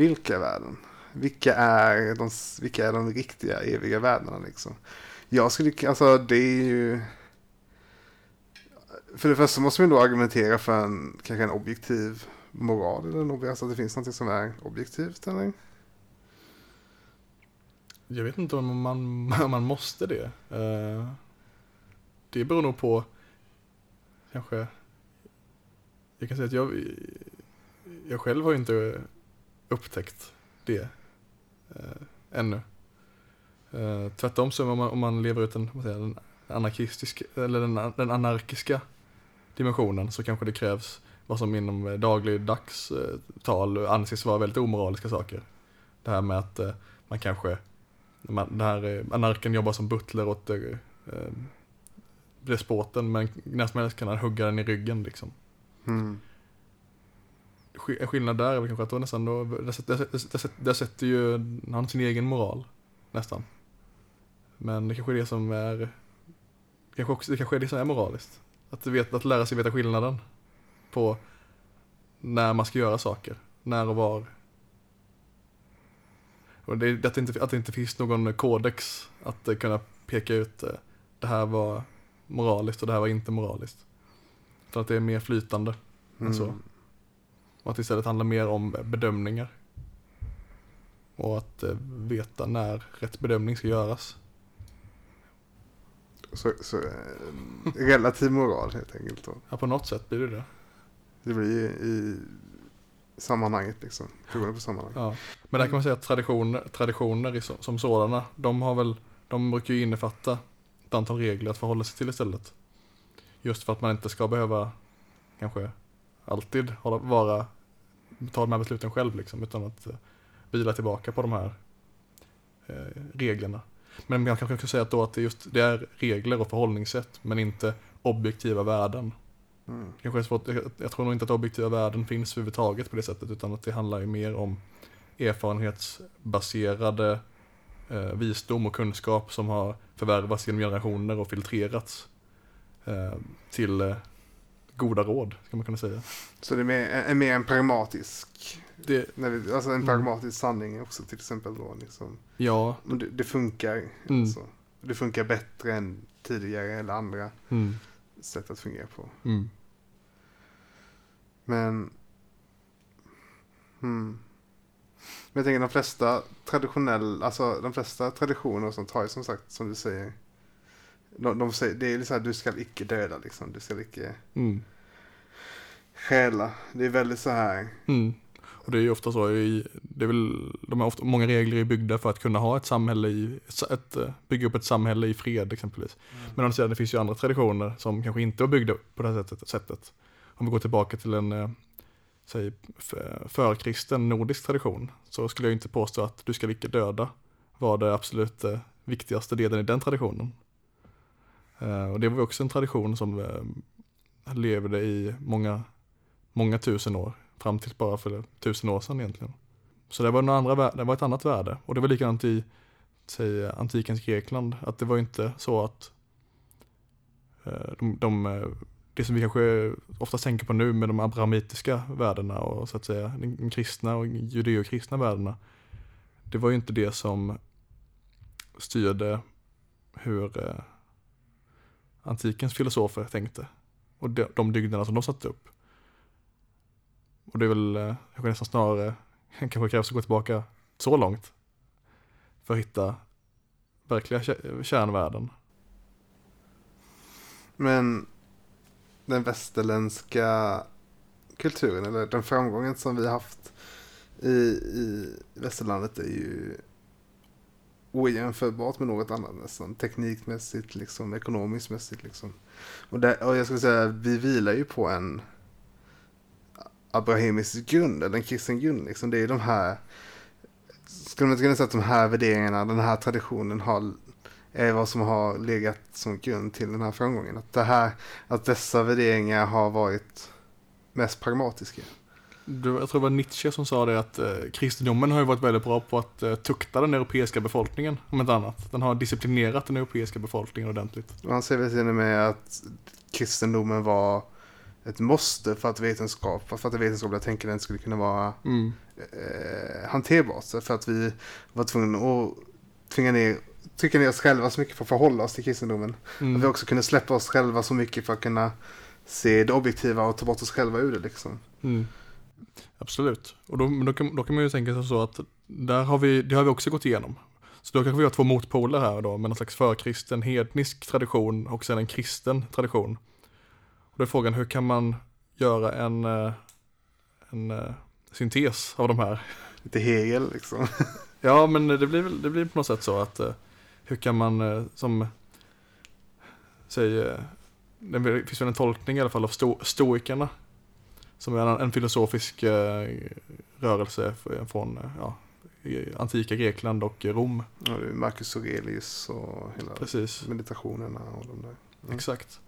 Vilka värden? Vilka är de, vilka är de riktiga eviga värdena liksom? Jag skulle, alltså det är ju... För det första måste man då argumentera för en, kanske en objektiv moral. Eller en, alltså att det finns något som är objektivt eller? Jag vet inte om man, om man måste det. Eh, det beror nog på, kanske, jag kan säga att jag, jag själv har ju inte upptäckt det eh, ännu. Eh, Tvärtom så om man, om man lever ut den, säger, den anarkistiska, eller den, den anarkiska dimensionen så kanske det krävs vad som inom dagligdags eh, tal anses vara väldigt omoraliska saker. Det här med att eh, man kanske man, den här eh, anarken jobbar som butler åt eh, eh despoten men när som helst kan han hugga den i ryggen liksom. Mm. Sk- En skillnad där är väl kanske att då nästan då, där, sätter- där, där, där sätter ju han sin egen moral nästan. Men det kanske är det som är, kanske också, det kanske är det som är moraliskt. Att, vet, att lära sig veta skillnaden på när man ska göra saker, när och var. Och det, att, det inte, att det inte finns någon kodex att kunna peka ut eh, det här var moraliskt och det här var inte moraliskt. Utan att det är mer flytande. Mm. Så. Och att det istället handlar mer om bedömningar. Och att eh, veta när rätt bedömning ska göras. Så, så eh, relativ moral helt enkelt. Då. Ja, på något sätt blir det det. Det blir ju i sammanhanget liksom. Beroende på sammanhang. Ja. Men där kan man säga att traditioner, traditioner i som sådana, de har väl, de brukar ju innefatta ett antal regler att förhålla sig till istället. Just för att man inte ska behöva kanske alltid hålla, vara, ta de här besluten själv liksom, utan att eh, vila tillbaka på de här eh, reglerna. Men man kanske ska säga att då att det just det är regler och förhållningssätt, men inte objektiva värden. Mm. Kanske svårt, jag, jag tror nog inte att objektiva värden finns överhuvudtaget på det sättet utan att det handlar ju mer om erfarenhetsbaserade eh, visdom och kunskap som har förvärvats genom generationer och filtrerats eh, till eh, goda råd, kan man kunna säga. Så det är mer, är mer en pragmatisk, Det, vi, alltså en Mm. pragmatisk sanning också till exempel då. Liksom. ja, Men det, det funkar. Mm. Alltså. Det funkar bättre än tidigare eller andra mm, sätt att fungera på. mm, Men... Hmm. Men jag tänker de flesta traditionella, alltså de flesta traditioner och sånt har ju som sagt, som du säger. De, de säger, det är liksom här, du ska icke döda liksom, du ska icke mm, stjäla. Det är väldigt så här, mm. Och det är ju ofta så, i, det är väl, de är ofta, många regler är byggda för att kunna ha ett samhälle i, ett, eh, bygga upp ett samhälle i fred exempelvis. Men å andra sidan, det finns ju andra traditioner som kanske inte var byggda på det här sättet. sättet. Om vi går tillbaka till en, eh, säg, förkristen nordisk tradition, så skulle jag inte påstå att du ska icke döda var det absolut eh, viktigaste delen i den traditionen. Eh, och det var också en tradition som eh, levde i många, många tusen år, fram till bara för tusen år sedan egentligen. Så det var, andra, det var ett annat värde. Och det var likadant i säg, antikens Grekland, att det var inte så att eh, de, de, eh, det som vi kanske ofta tänker på nu med de abrahamitiska värdena och så att säga de kristna och judeokristna värdena. Det var ju inte det som styrde hur eh, antikens filosofer tänkte och de, de dygderna som de satte upp. Och det är väl eh, kanske nästan snarare, kanske krävs att gå tillbaka så långt för att hitta verkliga kärnvärden. Men den västerländska kulturen, eller den framgången som vi haft i, i västerlandet är ju ojämförbart med något annat nästan. Teknikmässigt, liksom, ekonomiskt mässigt. Liksom. Och, där, och jag skulle säga, vi vilar ju på en abrahamisk grund, eller en kristen grund. Liksom. Det är de här, skulle man inte kunna säga att de här värderingarna, den här traditionen har, är vad som har legat som grund till den här framgången. Att, det här, att dessa värderingar har varit mest pragmatiska jag tror det var Nietzsche som sa det att eh, kristendomen har ju varit väldigt bra på att eh, tukta den europeiska befolkningen, om inte annat. Den har disciplinerat den europeiska befolkningen ordentligt. Han säger väl till och med att kristendomen var ett måste för att vetenskap, för att det vetenskapliga tänkandet skulle kunna vara mm. eh, hanterbart. För att vi var tvungna att tvinga ner, trycka ner oss själva så mycket för att förhålla oss till kristendomen. Mm. Att vi också kunde släppa oss själva så mycket för att kunna se det objektiva och ta bort oss själva ur det liksom. Mm. Absolut. Och då, då, kan, då kan man ju tänka sig så att där har vi, det har vi också gått igenom. Så då kanske vi har två motpoler här då, med någon slags förkristen hednisk tradition och sen en kristen tradition. Och då är frågan, hur kan man göra en, eh, en, eh, syntes av de här? Lite Hegel liksom. ja, men det blir, det blir på något sätt så att eh, hur kan man som, säg, det finns väl en tolkning i alla fall av sto, stoikerna som är en, filosofisk eh, rörelse från eh, ja, antika Grekland och Rom. Ja, det är Marcus Aurelius och hela Precis. meditationerna och de där. Ja. Exakt.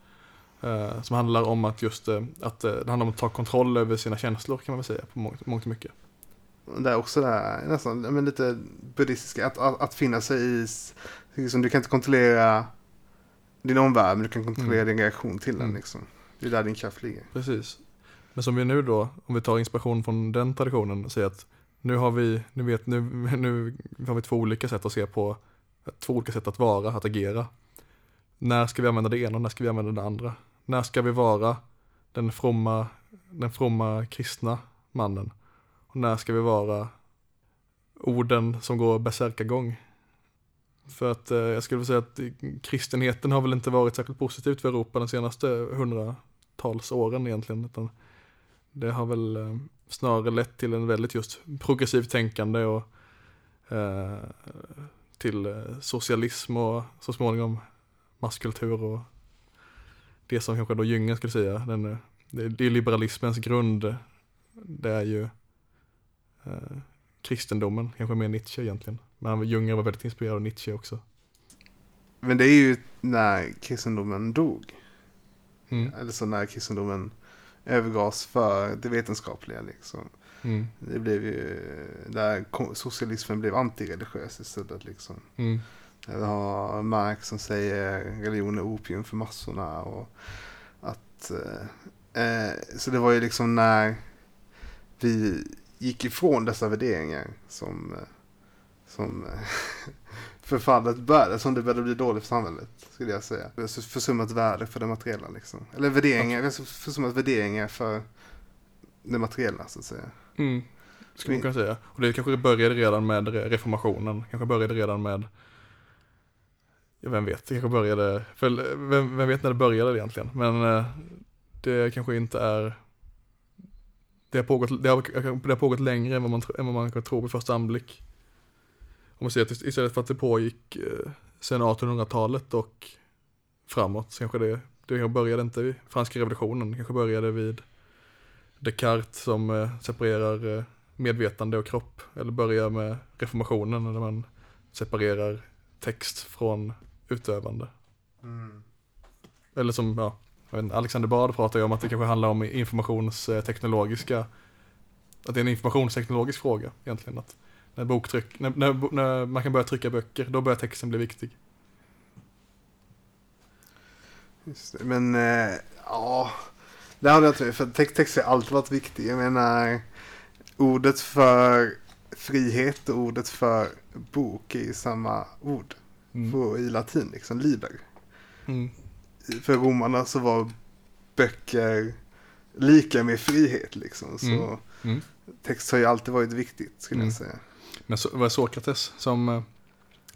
Eh, som handlar om att just eh, att det handlar om att ta kontroll över sina känslor kan man väl säga på mångt, mångt och mycket. Det är också det här, nästan men lite buddhistiska, att, att, att finna sig i, liksom, du kan inte kontrollera din omvärld men du kan kontrollera mm. din reaktion till den. Mm. Liksom. Det är där din kraft ligger. Precis. Men som vi nu då, om vi tar inspiration från den traditionen, säger att nu har vi, nu vet, nu, nu har vi två olika sätt att se på, två olika sätt att vara, att agera. När ska vi använda det ena och när ska vi använda det andra? När ska vi vara den fromma, den fromma kristna mannen? Och när ska vi vara orden som går bärsärkagång? För att eh, jag skulle säga att kristenheten har väl inte varit särskilt positivt för Europa de senaste hundratals åren egentligen. Utan det har väl eh, snarare lett till en väldigt just progressivt tänkande och eh, till eh, socialism och så småningom masskultur och det som kanske då Jüngen skulle säga, den, eh, det, det är liberalismens grund, det är ju eh, kristendomen, kanske mer Nietzsche egentligen. Men Jünger var väldigt inspirerad av Nietzsche också. Men det är ju när kristendomen dog. Mm. Eller så när kristendomen övergavs för det vetenskapliga. Liksom. Mm. Det blev ju där socialismen blev antireligiös istället. Liksom. Mm. Vi har Marx som säger religion är opium för massorna. Och att, eh, eh, så det var ju liksom när vi gick ifrån dessa värderingar som, eh, som förfallet började, som det började bli dåligt för samhället, skulle jag säga. Vi har försummat värde för det materiella liksom. Eller värderingar, vi har försummat värderingar för det materiella så att säga. Mm. Skulle man kunna säga. Och det kanske började redan med reformationen, kanske började redan med Ja, vem vet, det kanske började, för vem, vem vet när det började egentligen, men eh, det kanske inte är det har, pågått, det, har, det har pågått längre än vad man, än vad man kan tro vid första anblick. Om man ser att istället för att det pågick eh, sedan 1800-talet och framåt, så kanske det, det började inte vid franska revolutionen, det kanske började vid Descartes som eh, separerar eh, medvetande och kropp, eller börjar med reformationen när man separerar text från utövande. Mm. eller som, ja, inte, Alexander Bard pratar ju om att det kanske handlar om informationsteknologiska, att det är en informationsteknologisk fråga egentligen. Att när, boktryck, när, när, när man kan börja trycka böcker, då börjar texten bli viktig. Just det. Men eh, ja, det hade jag inte för text, text har alltid varit viktig. Jag menar, ordet för frihet och ordet för bok är ju samma ord Mm. på, i latin, liksom liber. Mm. För romarna så var böcker lika med frihet liksom. Så Mm. Mm. text har ju alltid varit viktigt skulle Mm. jag säga. Men det var Sokrates som eh,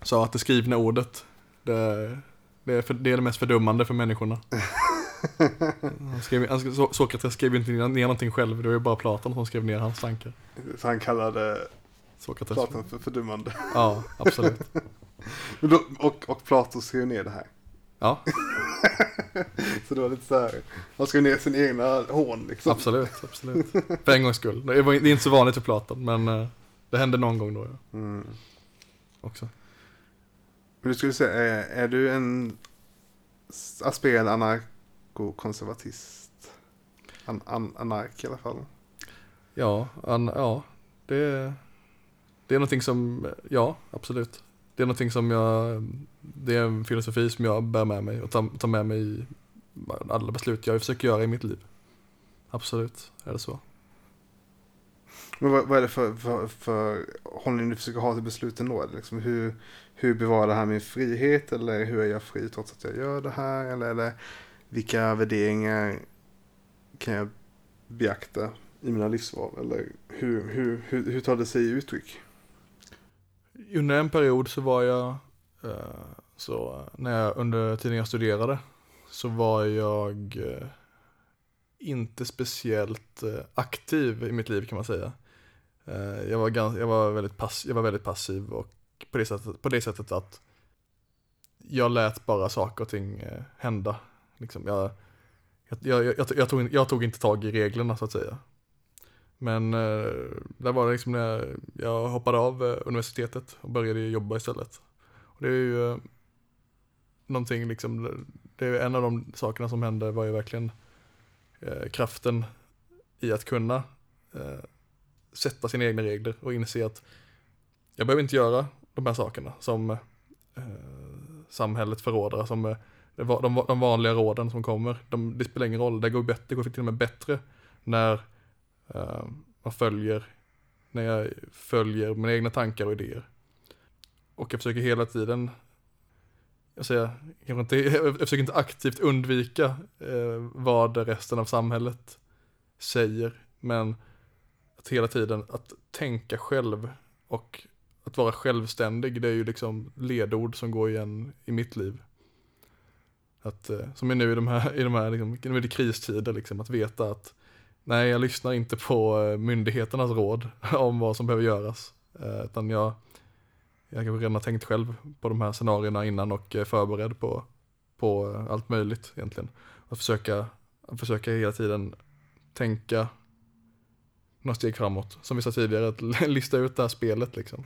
sa att det skrivna ordet, det, det, är för, det är det mest fördummande för människorna. Han skrev, han, Sokrates skrev ju inte ner någonting själv, det var ju bara Platon som skrev ner hans tankar. Så han kallade Sokrates. Platon för fördummande. Ja, absolut. Då, och, och Platon skrev ner det här. Ja, Så det var lite så här, han skrev ner sin egna hån liksom. absolut, absolut. För en gångs skull. Det är inte så vanligt för Platon, men eh, det hände någon gång då ja, Mm. också. Men du skulle säga, är, är du en aspirerande anarkokonservatist? An, an, anark i alla fall. Ja, an, ja det, det är någonting som, ja, absolut. Det är någonting som jag, det är en filosofi som jag bär med mig och tar, tar med mig i alla beslut jag försöker göra i mitt liv. Absolut, är det så. Men vad, vad är det för, för, för hållning du försöker ha till besluten då? Liksom hur, hur bevarar det här min frihet? Eller hur är jag fri trots att jag gör det här? Eller eller vilka värderingar kan jag beakta i mina livsval? Eller hur, hur, hur, hur tar det sig i uttryck? Under en period så var jag, eh, så när jag under tiden jag studerade, så var jag eh, inte speciellt eh, aktiv i mitt liv kan man säga. Eh, jag, var ganska, jag, var väldigt pass, jag var väldigt passiv och på det, sättet, på det sättet att jag lät bara saker och ting eh, hända. Liksom jag, jag, jag, jag, jag, tog, jag tog inte tag i reglerna så att säga. Men eh, där var det liksom när jag, hoppade av eh, universitetet och började jobba istället. Och det är ju eh, någonting liksom, det är en av de sakerna som hände var ju verkligen eh, kraften i att kunna eh, sätta sina egna regler och inse att jag behöver inte göra de här sakerna som eh, samhället förråder, som eh, de, de vanliga råden som kommer. De, det spelar ingen roll, det går, bättre, det går till och med bättre när eh, man följer, när jag följer mina egna tankar och idéer. Och jag försöker hela tiden, jag säger, jag, inte, jag försöker inte aktivt undvika eh, vad resten av samhället säger, men att hela tiden att tänka själv och att vara självständig, det är ju liksom ledord som går igen i mitt liv. Att, eh, som är nu i de här, i de här liksom, nu är det kristider, liksom, att veta att nej, jag lyssnar inte på eh, myndigheternas råd om vad som behöver göras. Eh, utan jag, jag kanske redan har tänkt själv på de här scenarierna innan och är förberedd på, på allt möjligt egentligen. Att försöka, att försöka hela tiden tänka några steg framåt. Som vi sa tidigare, att lista ut det här spelet liksom.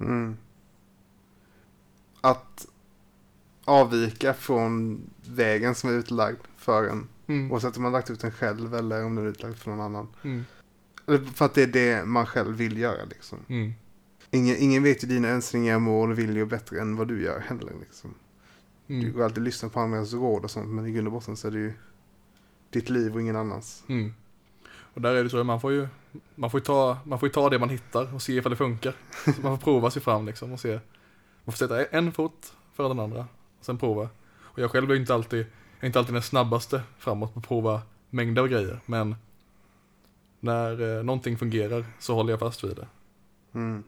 Mm. Att avvika från vägen som är utlagd för en. Mm. Oavsett om man lagt ut den själv eller om den är utlagd för någon annan. Mm. För att det är det man själv vill göra liksom. Mm. Ingen, ingen vet ju dina önskningar, mål och viljor bättre än vad du gör heller liksom. Du Mm. går alltid och lyssnar på andras råd och sånt men i grund och botten så är det ju ditt liv och ingen annans. Mm. Och där är det så, man får ju, man får ju ta, man får ju ta det man hittar och se ifall det funkar. Så man får prova sig fram liksom och se. Man får sätta en fot före den andra och sen prova. Och jag själv är inte alltid, är inte alltid den snabbaste framåt på att prova mängder av grejer. Men när eh, någonting fungerar så håller jag fast vid det. Mm.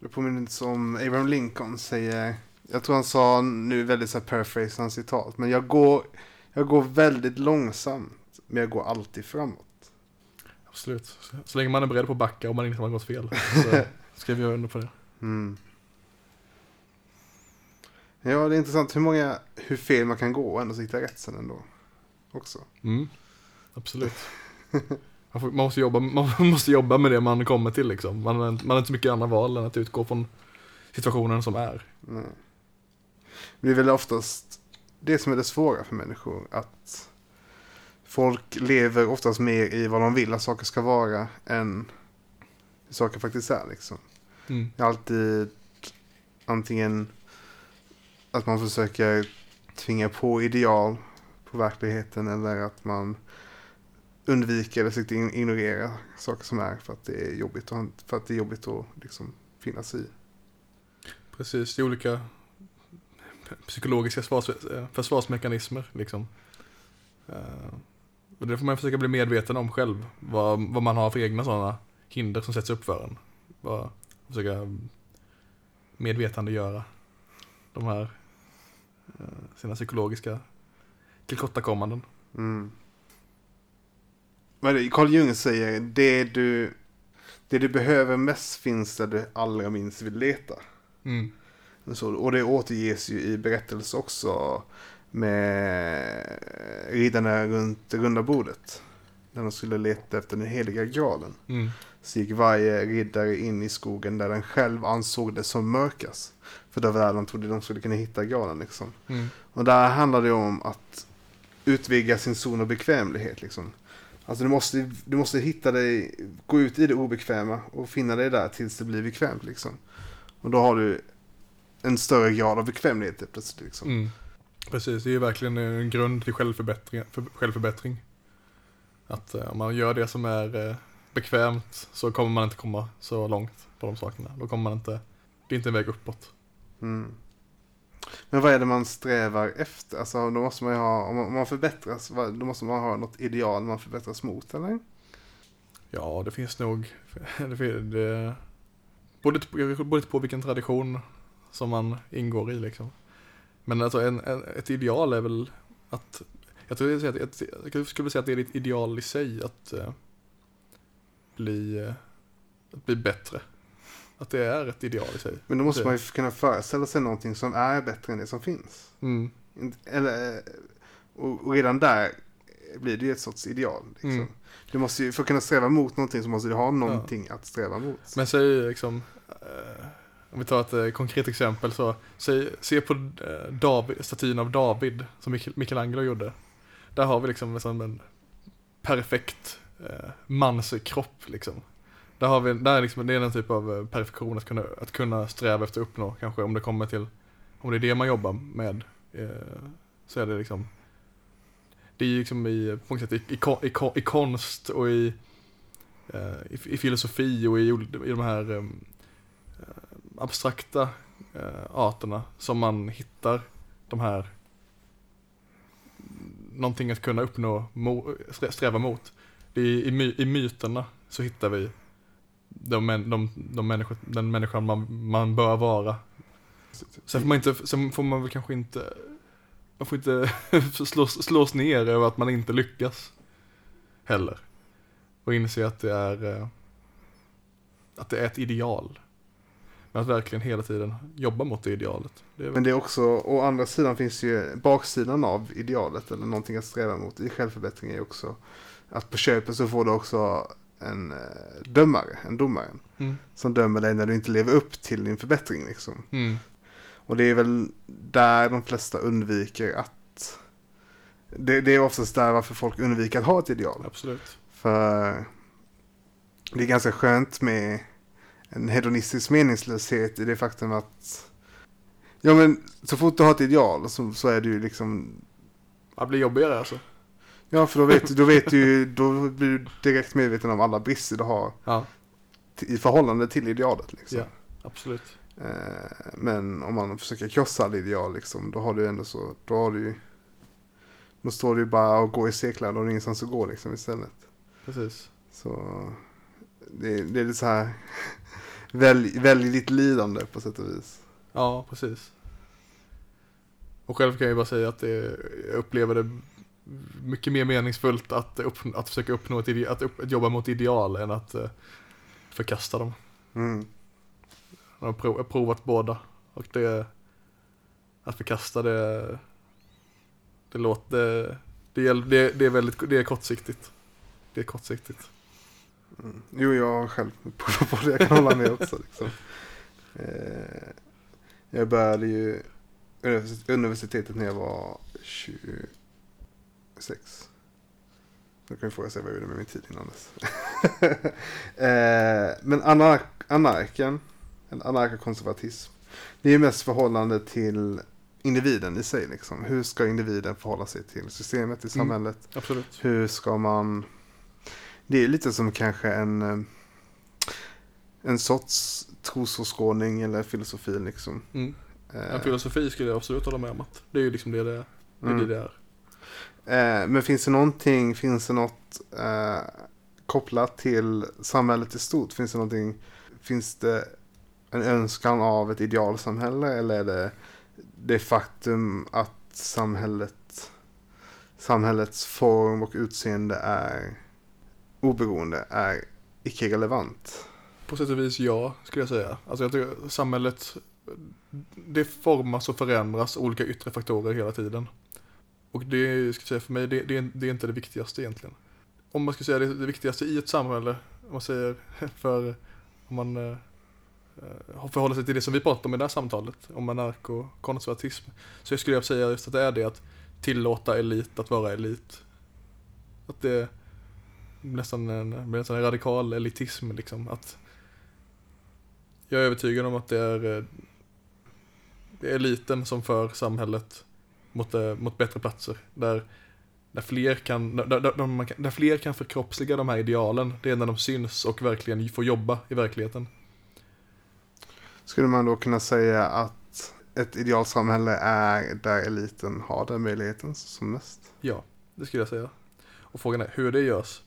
Det påminner lite som Abraham Lincoln säger. Jag tror han sa nu väldigt så här paraphrase hans citat. Men jag går, jag går väldigt långsamt. Men jag går alltid framåt. Absolut. Så, länge man är beredd på att backa om man inte har gått fel. Så skriver jag under på det. Mm. Ja, det är intressant hur många, hur fel man kan gå och ändå sitta rätt sen ändå. Också. Mm. Absolut. Man, får, man, måste jobba, man måste jobba med det man kommer till liksom. Man, man har inte så mycket andra val än att utgå från situationen som är. Nej. Det är väl oftast det som är det svåra för människor. Att folk lever oftast mer i vad de vill att saker ska vara än hur saker faktiskt är. Liksom. Mm. Det är alltid antingen att man försöker tvinga på ideal på verkligheten eller att man undviker eller försöker ignorera saker som är för att det är jobbigt, och, för att det är jobbigt att liksom finnas i. Precis, det är olika psykologiska eh, försvarsmekanismer liksom. Och det får man försöka bli medveten om själv, vad, vad man har för egna sådana hinder som sätts upp för en. Vad, försöka medvetandegöra de här eh, sina psykologiska tillkortakommanden. Mm. Vad är det Carl Jung säger, det du, det du behöver mest finns där du allra minst vill leta. Mm. Så, och det återges ju i berättelser också med riddarna runt runda bordet. När de skulle leta efter den heliga graalen. Mm. Så gick varje riddare in i skogen där den själv ansåg det som mörkast. För det var där de trodde de skulle kunna hitta graalen liksom. Mm. Och där handlar det om att utvidga sin zon av bekvämlighet liksom. Alltså du måste, du måste hitta dig, gå ut i det obekväma och finna dig där tills det blir bekvämt liksom. Och då har du en större grad av bekvämlighet plötsligt liksom. Mm. Precis, det är ju verkligen en grund till självförbättring. För, självförbättring. Att eh, om man gör det som är eh, bekvämt så kommer man inte komma så långt på de sakerna. Då kommer man inte, det är inte en väg uppåt. Mm. Men vad är det man strävar efter? Alltså då måste man ju ha, om man, förbättras, då måste man ha något ideal man förbättras mot eller? Ja, det finns nog, det, det, både, både på vilken tradition som man ingår i liksom. Men alltså en, en, ett ideal är väl att, jag, tror jag, att- ett, jag skulle säga att det är ett ideal i sig att eh, bli, eh, att bli bättre. Att det är ett ideal i sig. Men då måste Det- man ju kunna föreställa sig någonting som är bättre än det som finns. Mm. Eller, eh, och, och redan där blir det ju ett sorts ideal. Liksom. Mm. Du måste ju, för att kunna sträva mot någonting så måste du ha någonting att sträva mot. Men säg liksom, eh, om vi tar ett eh, konkret exempel så, se, se på eh, David, statyn av David som Michelangelo gjorde. Där har vi liksom liksom en perfekt eh, manskropp liksom. Där har vi, där är liksom, det är en typ av eh, perfektion att kunna, att kunna sträva efter att uppnå kanske om det kommer till, om det är det man jobbar med. Eh, så är det liksom, det är ju liksom i, på något sätt i, i, i, i konst och i eh, i, i filosofi och i, i de här eh, abstrakta eh, arterna som man hittar de här någonting att kunna uppnå, mo, sträva mot. Det är i, my, I myterna så hittar vi de, de, de människor, den människan man, man bör vara. Sen får man inte, sen får man väl kanske inte, man får inte slås, slås ner över att man inte lyckas. Heller. Och inse att det är, eh, att det är ett ideal. Men att verkligen hela tiden jobba mot det idealet. Det är, Men det är också, å andra sidan finns ju baksidan av idealet eller någonting att sträva mot i självförbättring är också att på köpet så får du också en eh, dömare, en domare. mm, Som dömer dig när du inte lever upp till din förbättring liksom. mm, Och det är väl där de flesta undviker att... Det, det är oftast där varför folk undviker att ha ett ideal. absolut. För det är ganska skönt med en hedonistisk meningslöshet i det faktum att... Ja men så fort du har ett ideal så, så är du ju liksom... Det blir jobbigare alltså. Ja för då vet, då vet du då blir du direkt medveten om alla brister du har Ja, i förhållande till idealet liksom. Ja. absolut. Eh, men om man försöker krossa alla ideal liksom, då har du ändå så, då har du ju... Då står du ju bara och går i cirklar, då har ingenstans att gå liksom istället. Precis. Så det, det är lite så här, välj, välj ditt lidande på sätt och vis. Ja, precis. Och själv kan jag ju bara säga att det, jag upplever det mycket mer meningsfullt att, upp, att försöka uppnå ett, ide, att, upp, att jobba mot ideal än att eh, förkasta dem. Mm. Jag har, prov, jag provat båda. Och det, att förkasta det, det låter, det, det, det är väldigt, det är kortsiktigt. Det är kortsiktigt. Mm. Jo, jag har själv provat på det, jag kan hålla med också. Liksom. Eh, jag började ju univers- universitetet när jag var 26. Då kan vi fråga sig vad jag gjorde med min tid innan dess. eh, men anar anarken, anarkokonservatism, det är mest förhållande till individen i sig. Liksom. Hur ska individen förhålla sig till systemet i samhället? Mm, absolut. Hur ska man... Det är lite som kanske en, eh, en sorts trosåskådning eller filosofi. Liksom. Mm. Eh, En filosofi skulle jag absolut hålla med om att det är ju liksom det det är. Det är, Mm. det det är. Eh, men finns det någonting, finns det något eh, kopplat till samhället i stort? Finns det någonting, finns det en önskan av ett idealsamhälle eller är det det faktum att samhället, samhällets form och utseende är oberoende, är icke-relevant? På sätt och vis ja, skulle jag säga. Alltså jag tycker samhället, det formas och förändras olika yttre faktorer hela tiden. Och det, ska jag säga, för mig, det, det, är, det är inte det viktigaste egentligen. Om man ska säga det, det viktigaste i ett samhälle, om man säger för, om man har eh, förhåller sig till det som vi pratar om i det här samtalet, om anarkokonservatism, så skulle jag säga just att det är det att tillåta elit att vara elit. Att det nästan en, nästan en radikal elitism liksom. Att jag är övertygad om att det är, eh, det är eliten som för samhället mot, eh, mot bättre platser. Där, där, fler kan, där, där, där fler kan förkroppsliga de här idealen. Det är när de syns och verkligen får jobba i verkligheten. Skulle man då kunna säga att ett idealsamhälle är där eliten har den möjligheten som mest? Ja, det skulle jag säga. Och frågan är hur det görs.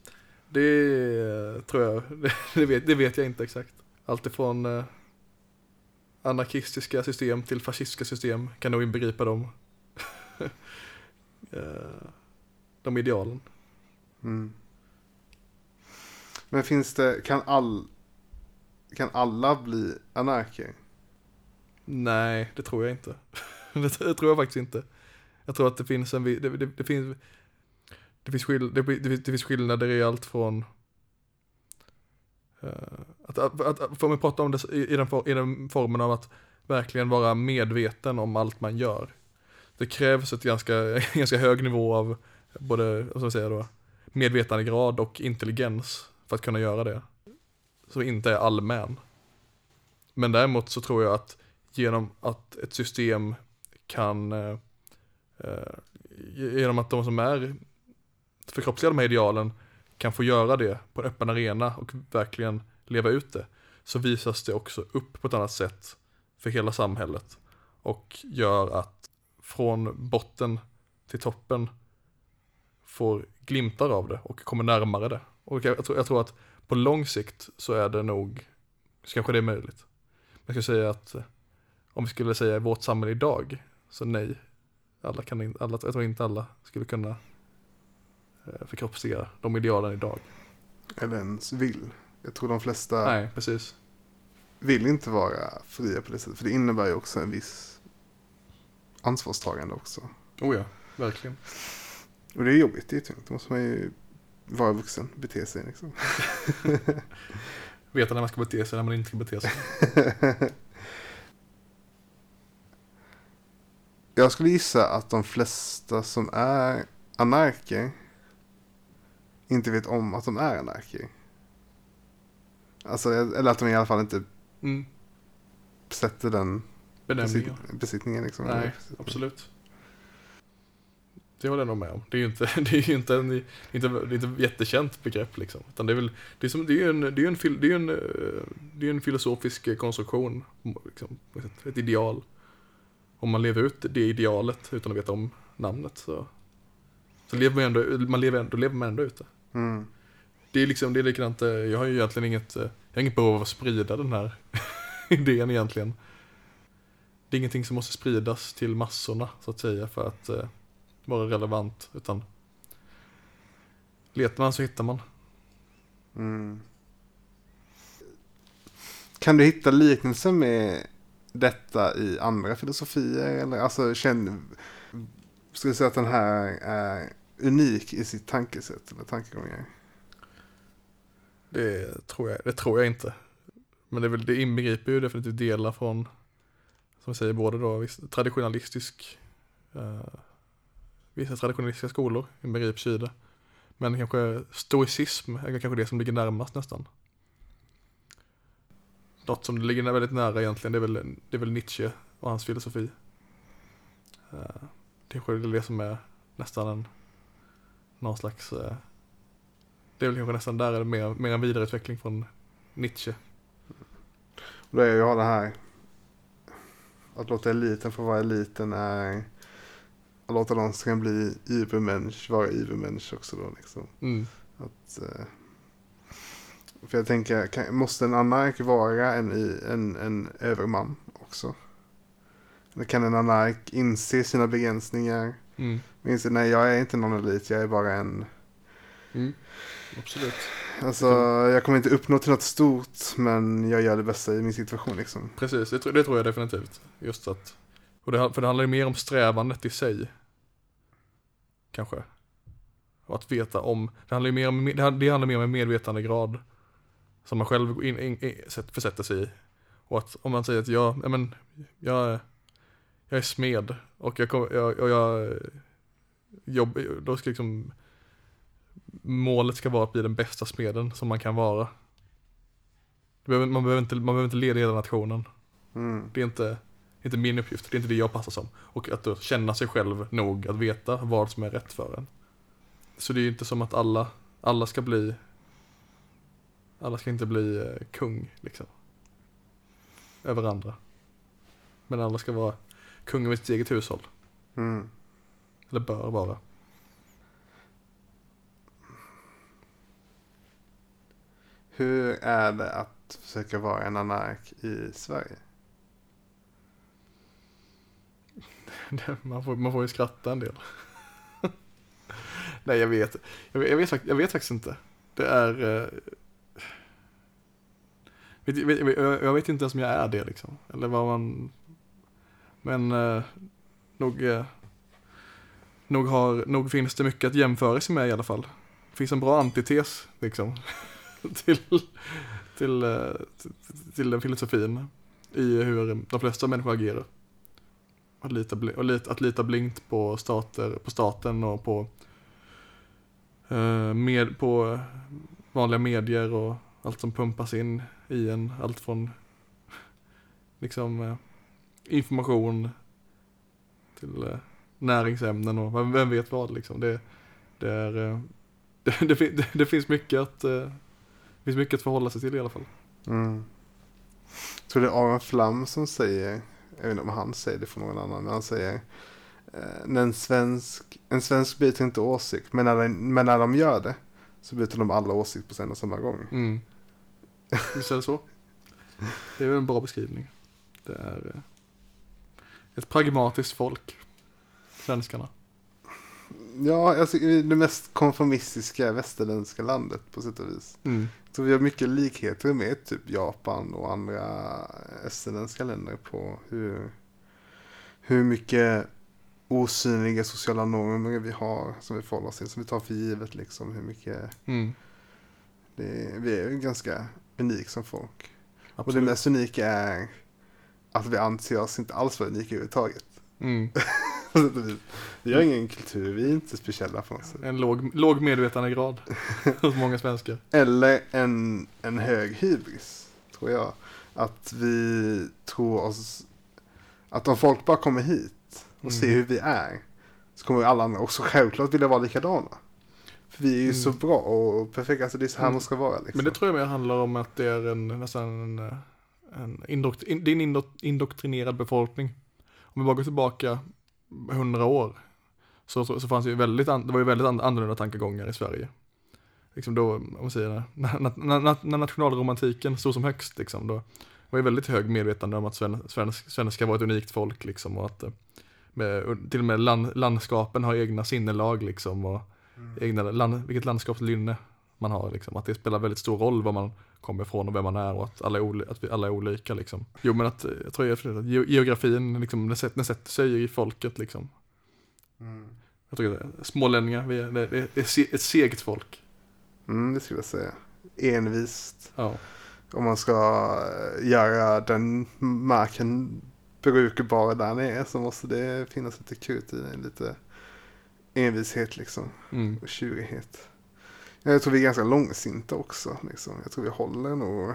Det tror jag, det vet, det vet jag inte exakt. Allt ifrån eh, anarkistiska system till fascistiska system kan nog inbegripa dem. Eh, de idealen. Mm. Men finns det, kan, all, kan alla bli anarker? Nej, det tror jag inte. det, tror jag faktiskt inte. Jag tror att det finns en, det, det, det finns, det finns, skill, det, det, finns- det finns skillnader i allt från eh, att, att, att, får man prata om det i, i, den, for- i den formen av att verkligen vara medveten om allt man gör. Det krävs ett ganska, ganska hög nivå av både, vad ska man säga då, medvetandegrad och intelligens för att kunna göra det. Som inte är allmän. Men däremot så tror jag att genom att ett system kan, eh, eh genom att de som är förkroppsligar de här idealen kan få göra det på en öppen arena och verkligen leva ut det, så visas det också upp på ett annat sätt för hela samhället och gör att från botten till toppen får glimtar av det och kommer närmare det. Och jag, tror, jag tror att på lång sikt så är det nog, så kanske det är möjligt. Men jag skulle säga att om vi skulle säga vårt samhälle idag, så nej. Alla kan in, alla, jag tror inte alla skulle kunna eh, förkroppsliga de idealen idag. Eller ens vill? Jag tror de flesta Nej, precis. vill inte vara fria på det sättet. För det innebär ju också en viss ansvarstagande också. Oh ja, verkligen. Och det är jobbigt, det är tungt. Då måste man ju vara vuxen, bete sig liksom. Veta när man ska bete sig, när man inte ska bete sig. Jag skulle gissa att de flesta som är anarker inte vet om att de är anarker. Alltså, eller att de i alla fall inte Mm. sätter den Benämningen. besit- besittningen. Liksom. Nej, absolut. Det håller jag nog med om. Det är ju inte, det är inte, en, inte, det är inte jättekänt begrepp liksom. Utan det är väl, det är, som, det är ju en, det är ju en, fil- det är ju en, eh, det är en filosofisk eh, konstruktion. Liksom, ett, ideal. Om man lever ut det idealet utan att veta om namnet så, så lever man ändå, man lever, då lever man ändå ut det. Mm. Det är liksom, det är likadant, eh, jag har ju egentligen inget, eh, jag har inget behov av att sprida den här idén egentligen. Det är ingenting som måste spridas till massorna så att säga för att eh, vara relevant utan letar man så hittar man. Mm. Kan du hitta liknelser med detta i andra filosofier? Eller alltså, känn, skulle du säga att den här är unik i sitt tankesätt eller tankegångar? Det tror jag, det tror jag inte. Men det, är väl, det inbegriper ju definitivt delar från, som jag säger, både då traditionalistisk eh, vissa traditionalistiska skolor, inbegrips i det. Men kanske stoicism är kanske det som ligger närmast nästan. Något som ligger väldigt nära egentligen, det är väl, det är väl Nietzsche och hans filosofi. Uh, det är det som är nästan en, någon slags, uh, det är väl kanske nästan där är det mer, mer en vidareutveckling från Nietzsche. Och det är ju det här, att låta eliten få vara eliten är att låta de som kan bli übermensch vara übermensch också då liksom. Mm. Att, eh, för jag tänker, kan, måste en anark vara en, en, en överman också? Eller kan en anark inse sina begränsningar? Mm. Inse, nej jag är inte någon elit, jag är bara en... Mm. Absolut. Alltså jag kommer inte uppnå till något stort men jag gör det bästa i min situation liksom. Precis, det, det tror jag definitivt. Just att, och det, för det handlar ju mer om strävandet i sig. Kanske. Och att veta om, det handlar ju mer om, det handlar mer om en medvetandegrad. Som man själv in, in, in, försätter sig i. Och att om man säger att jag, ja men, jag, jag är smed och jag, jag, jag, jag jobb, då ska liksom målet ska vara att bli den bästa smeden som man kan vara. Man behöver inte, man behöver inte leda hela nationen. Mm. Det är inte, inte min uppgift, det är inte det jag passar som. Och att då känna sig själv nog att veta vad som är rätt för en. Så det är ju inte som att alla, alla ska bli, alla ska inte bli eh, kung liksom. Över andra. Men alla ska vara kung över sitt eget hushåll. Mm. Eller bör vara. Hur är det att försöka vara en anark i Sverige? man, får, man får ju skratta en del. Nej, jag vet. Jag vet, jag vet, jag vet faktiskt inte. Det är... Uh, vet, vet, jag vet inte ens om jag är det liksom. Eller vad man... Men eh, nog... eh, nog, har, nog finns det mycket att jämföra sig med i alla fall. Det finns en bra antites liksom. till, till, till, till den filosofin. I hur de flesta människor agerar. Att lita, och lita, att lita blint på, stater, på staten och på, eh, med, på vanliga medier och allt som pumpas in i en. Allt från liksom eh, information till eh, näringsämnen och vem vet vad liksom. Det, det, är, eh, det, det, det, finns mycket att eh, det finns mycket att förhålla sig till i alla fall. Mm. Jag tror det är Aron Flam som säger jag vet inte om han säger det för någon annan, men han säger när en svensk, en svensk byter inte åsikt, men när, den, men när de gör det så byter de alla åsikt på en och samma gång. Mm. Visst är det så? Det är väl en bra beskrivning. Det är ett pragmatiskt folk, svenskarna. Ja, alltså det mest konformistiska västerländska landet på sätt och vis. Mm. Så vi har mycket likheter med typ Japan och andra österländska länder på hur, hur mycket osynliga sociala normer vi har som vi förhåller oss till, som vi tar för givet liksom. Hur mycket mm. det, vi är ju ganska unik som folk. Absolut. Och det mest unika är att vi anser oss inte alls vara unika överhuvudtaget. Mm. vi har ingen kultur, vi är inte speciella på något sätt. En låg, låg medvetandegrad hos många svenskar. Eller en, en hög hybris, tror jag. Att vi tror oss, att om folk bara kommer hit och Mm. ser hur vi är, så kommer alla andra också självklart vilja vara likadana. För vi är ju Mm. så bra och perfekta, alltså det är så här Mm. man ska vara liksom. Men det tror jag mer handlar om att det är en nästan en, eh, en, indokt, in, det är en indok, indoktrinerad befolkning. Om vi bara går tillbaka hundra år så, så, så fanns det ju väldigt, an, det var ju väldigt an, annorlunda tankegångar i Sverige. Liksom då, om man säger när, när, när, när nationalromantiken stod som högst liksom, då var ju väldigt hög medvetande om att sven, svensk, svenskar var ett unikt folk liksom och att med, till och med land, landskapen har egna sinnelag liksom och Mm. egna land, vilket landskapslynne man har liksom. Att det spelar väldigt stor roll var man kommer ifrån och vem man är och att alla är, att vi alla är olika liksom. Jo men att, jag tror jag, att ge- geografin liksom, den sätter, den sätter sig i folket liksom. Mm. Jag tror det, smålänningar, vi är, det, är ett segt folk. Mm, det skulle jag säga. Envist. Ja. Om man ska eh, göra den marken brukbar där nere så måste det finnas lite krut i den. Lite envishet liksom. Mm. Och tjurighet. Jag tror vi är ganska långsinta också. Liksom. Jag tror vi håller nog.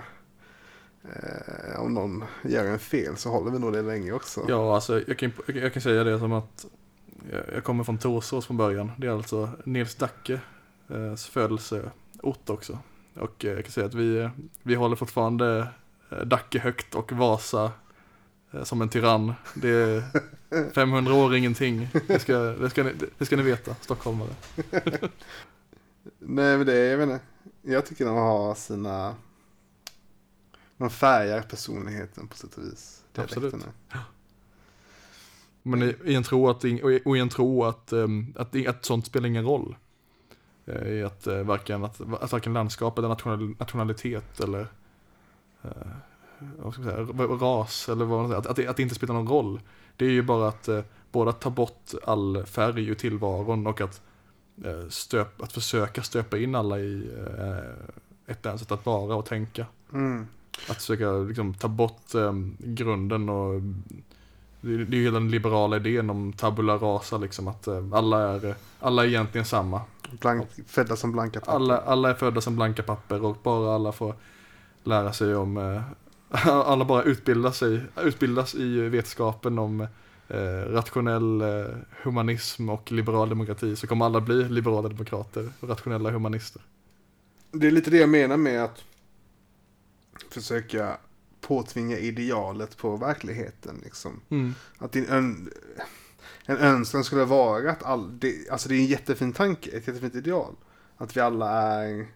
Eh, om någon gör en fel så håller vi nog det länge också. Ja, alltså jag kan, jag kan säga det som att jag, kommer från Torsås från början. Det är alltså Nils Dacke eh, födelseort också. Och eh, jag kan säga att vi, vi håller fortfarande eh, Dacke högt och Vasa som en tyrann. Det är 500 år ingenting. Det ska, det ska, ni, det ska ni veta, stockholmare. Nej men det är, jag vet inte. Jag tycker de har sina. De färgar personligheten på sätt och vis. Absolut. dialekterna. Men i, en tro att, och i- en tro att, ehm, att, att sånt spelar ingen roll. Eh, I att, eh, varken, att, att varken landskap eller national, nationalitet eller eh, vad ska man säga, ras eller vad man säger, att, att, det, att det inte spelar någon roll. Det är ju bara att både att ta bort all färg ur tillvaron och att, stöp, att försöka stöpa in alla i uh, ett sätt att vara och tänka. Mm. Att försöka liksom, ta bort um, grunden och det, är ju hela den liberala idén om tabula rasa liksom att eh, alla är, alla är egentligen samma. Blank, födda som blanka papper. Alla, alla är födda som blanka papper och bara alla får lära sig om, eh, alla bara utbildar sig, utbildas i vetenskapen om eh, rationell eh, humanism och liberal demokrati så kommer alla bli liberala demokrater och rationella humanister. Det är lite det jag menar med att försöka påtvinga idealet på verkligheten. Liksom. Mm. Att din ön, en önskan skulle vara att all, det, alltså det är en jättefin tanke, ett jättefint ideal. Att vi alla är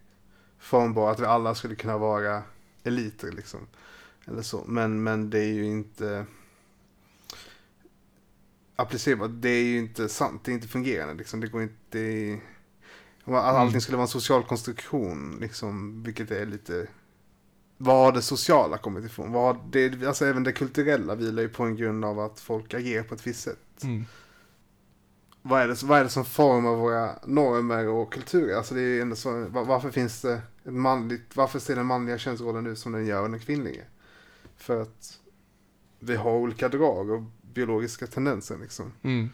formbara, att vi alla skulle kunna vara eliter liksom. Eller så. Men, men det är ju inte applicerbart. Det är ju inte sant, det är inte fungerande liksom. Det går inte, att allting skulle vara en social konstruktion liksom, vilket är lite var har det sociala kommit ifrån? Var det, alltså även det kulturella vilar ju på en grund av att folk agerar på ett visst sätt. Mm. Vad är, det, vad är det som formar våra normer och kulturer? Alltså det är ändå så, var- varför finns det ett manligt, varför ser den manliga könsrollen ut som den gör den kvinnliga? För att vi har olika drag och biologiska tendenser liksom. Mm.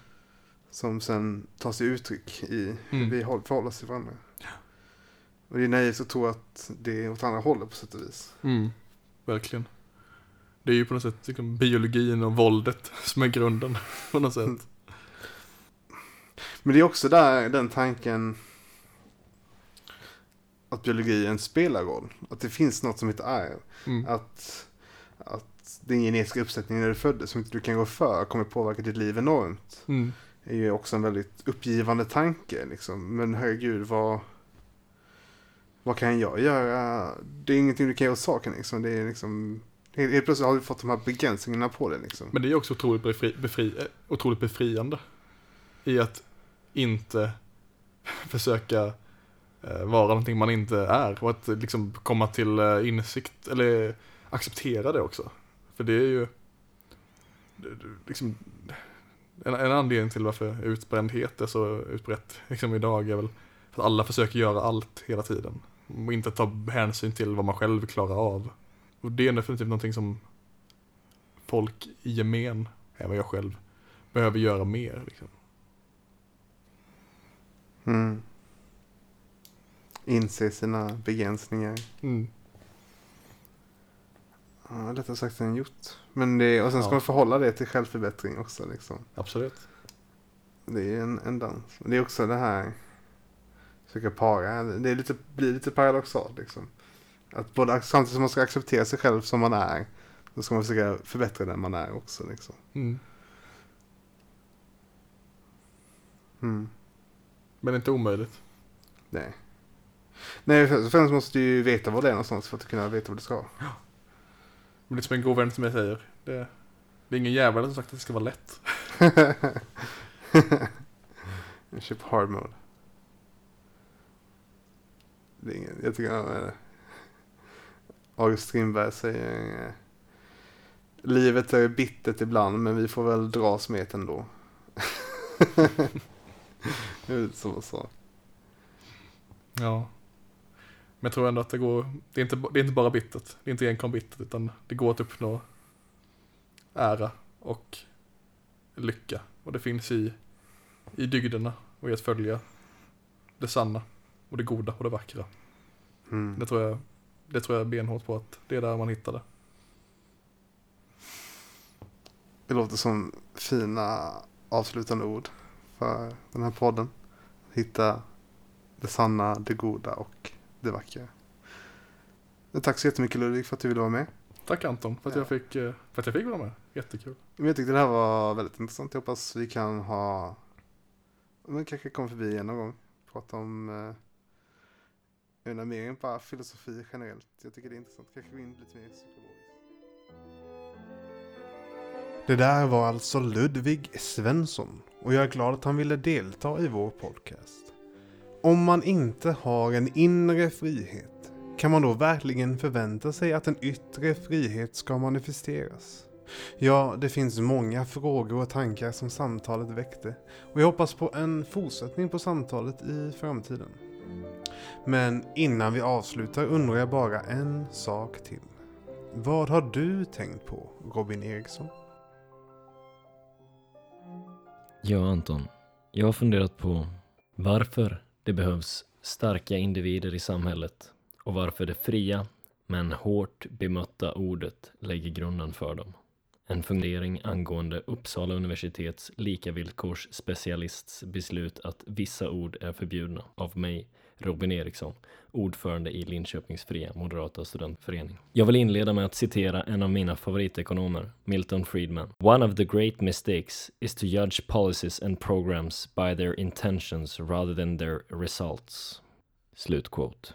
Som sen tar sig uttryck i hur Mm. vi håll- förhåller oss till varandra. Och det är naivt att tro att det är åt andra hållet på sätt och vis. Mm, verkligen. Det är ju på något sätt liksom, biologin och våldet som är grunden på något sätt. Men det är också där den tanken att biologin spelar roll. Att det finns något som heter arv. Mm. Att, att din genetiska uppsättning när du föddes som inte du kan gå för kommer påverka ditt liv enormt. Mm. är ju också en väldigt uppgivande tanke. Liksom. Men herregud, vad, vad kan jag göra? Det är ingenting du kan göra åt saken. Liksom. Det är liksom, helt, plötsligt har du fått de här begränsningarna på det. Liksom. Men det är också otroligt, befri, befri, eh, otroligt befriande. I att inte försöka eh, vara någonting man inte är. Och att liksom komma till eh, insikt, eller acceptera det också. För det är ju liksom, en, en anledning till varför utbrändhet är så utbrett liksom idag är väl för att alla försöker göra allt hela tiden. Och inte ta hänsyn till vad man själv klarar av. Och det är definitivt någonting som folk i gemen, även jag själv, behöver göra mer. Liksom. Mm. Inse sina begränsningar. Mm. Ja, lättare sagt än gjort. Men det, och sen ska Ja. man förhålla det till självförbättring också. Liksom. Absolut. Det är en, en dans. Det är också det här försöka para. Det är lite, blir lite paradoxalt liksom. Att både samtidigt som man ska acceptera sig själv som man är. Då ska man försöka förbättra den man är också liksom. Mm. Mm. Men inte omöjligt. Nej. Nej, först och främst måste du ju veta vad det är någonstans för att kunna veta vad du ska. Men det är som en god vän till mig säger. Det, det är ingen jävel som sagt att det ska vara lätt. Jag kör på hard mode. Det är ingen, jag tycker är August Strindberg säger eh, Livet är bittert ibland men vi får väl dras med det ändå. det är så så. Ja. Men jag tror ändå att det går, det är inte, det är inte bara bittert. Det är inte enkom bittert utan det går att uppnå ära och lycka. Och det finns i, i dygderna. och i att följa det sanna och det goda och det vackra. Mm. Det tror jag, det tror jag benhårt på att det är där man hittar det. Det låter som fina avslutande ord för den här podden. Hitta det sanna, det goda och det vackra. Tack så jättemycket Ludvig för att du ville vara med. Tack Anton för att, Ja. jag, fick, eh, för att jag fick vara med. Jättekul. Men jag tyckte det här var väldigt intressant. Jag hoppas vi kan ha... Men kanske komma förbi igen någon gång. Prata om... Eh, jag undrar mer än bara filosofi generellt. Jag tycker det är intressant. Kanske gå in lite mer psykologiskt. Det där var alltså Ludvig Svensson. Och jag är glad att han ville delta i vår podcast. Om man inte har en inre frihet, kan man då verkligen förvänta sig att en yttre frihet ska manifesteras? Ja, det finns många frågor och tankar som samtalet väckte och jag hoppas på en fortsättning på samtalet i framtiden. Men innan vi avslutar undrar jag bara en sak till. Vad har du tänkt på, Robin Eriksson? Ja, Anton. Jag har funderat på varför det behövs starka individer i samhället och varför det fria men hårt bemötta ordet lägger grunden för dem. En fundering angående Uppsala universitets likavillkorsspecialists beslut att vissa ord är förbjudna av mig, Robin Eriksson, ordförande i Linköpings fria moderata studentförening. Jag vill inleda med att citera en av mina favoritekonomer, Milton Friedman. One of the great mistakes is to judge policies and programs by their intentions rather than their results. Slutquote.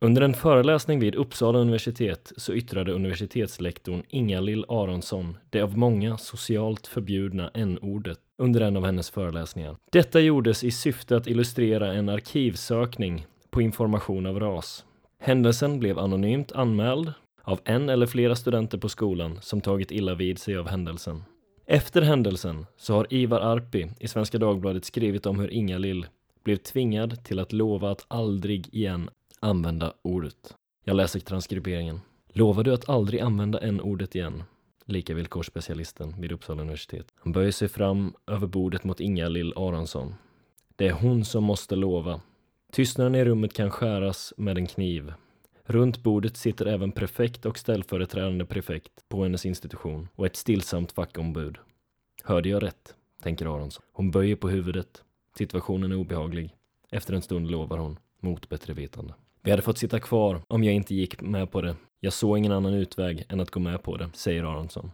Under en föreläsning vid Uppsala universitet så yttrade universitetslektorn Inga-Lill Aronsson det av många socialt förbjudna n-ordet under en av hennes föreläsningar. Detta gjordes i syfte att illustrera en arkivsökning på information av ras. Händelsen blev anonymt anmäld av en eller flera studenter på skolan som tagit illa vid sig av händelsen. Efter händelsen så har Ivar Arpi i Svenska Dagbladet skrivit om hur Inga-Lill blev tvingad till att lova att aldrig igen använda ordet. Jag läser transkriberingen. Lovar du att aldrig använda en ordet igen? Likavillkorsspecialisten vid Uppsala universitet. Han böjer sig fram över bordet mot Inga-Lill Aronsson. Det är hon som måste lova. Tystnaden i rummet kan skäras med en kniv. Runt bordet sitter även prefekt och ställföreträdande prefekt på hennes institution och ett stillsamt fackombud. Hörde jag rätt? tänker Aronsson. Hon böjer på huvudet. Situationen är obehaglig. Efter en stund lovar hon, mot bättre vetande. Vi hade fått sitta kvar om jag inte gick med på det. Jag såg ingen annan utväg än att gå med på det, säger Aronsson.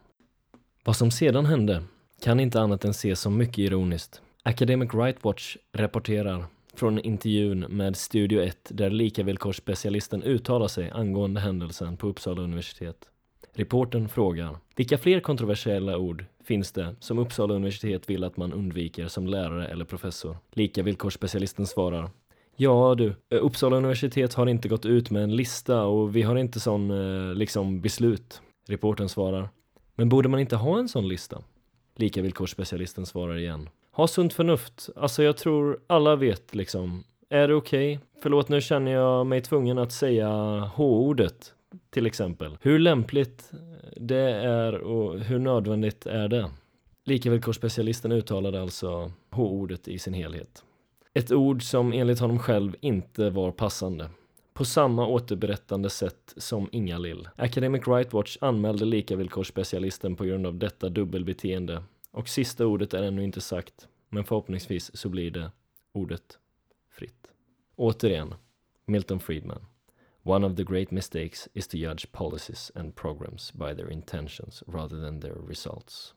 Vad som sedan hände kan inte annat än ses som mycket ironiskt. Academic Right Watch rapporterar från intervjun med Studio 1 där likavillkorsspecialisten uttalar sig angående händelsen på Uppsala universitet. Reporten frågar Vilka fler kontroversiella ord finns det som Uppsala universitet vill att man undviker som lärare eller professor? Likavillkorsspecialisten svarar Ja du, eh, Uppsala universitet har inte gått ut med en lista och vi har inte sån eh, liksom beslut. Reporten svarar Men borde man inte ha en sån lista? Likavillkorsspecialisten svarar igen Ha sunt förnuft, alltså jag tror alla vet liksom Är det okej? Förlåt nu känner jag mig tvungen att säga H-ordet till exempel. Hur lämpligt eh, det är och hur nödvändigt är det? Likavillkorsspecialisten uttalade alltså H-ordet i sin helhet. Ett ord som enligt honom själv inte var passande. På samma återberättande sätt som Inga-Lill. Academic Right Watch anmälde likavillkorsspecialisten på grund av detta dubbelbeteende. Och sista ordet är ännu inte sagt, men förhoppningsvis så blir det ordet fritt. Återigen, Milton Friedman. One of the great mistakes is to judge policies and programs by their intentions rather than their results.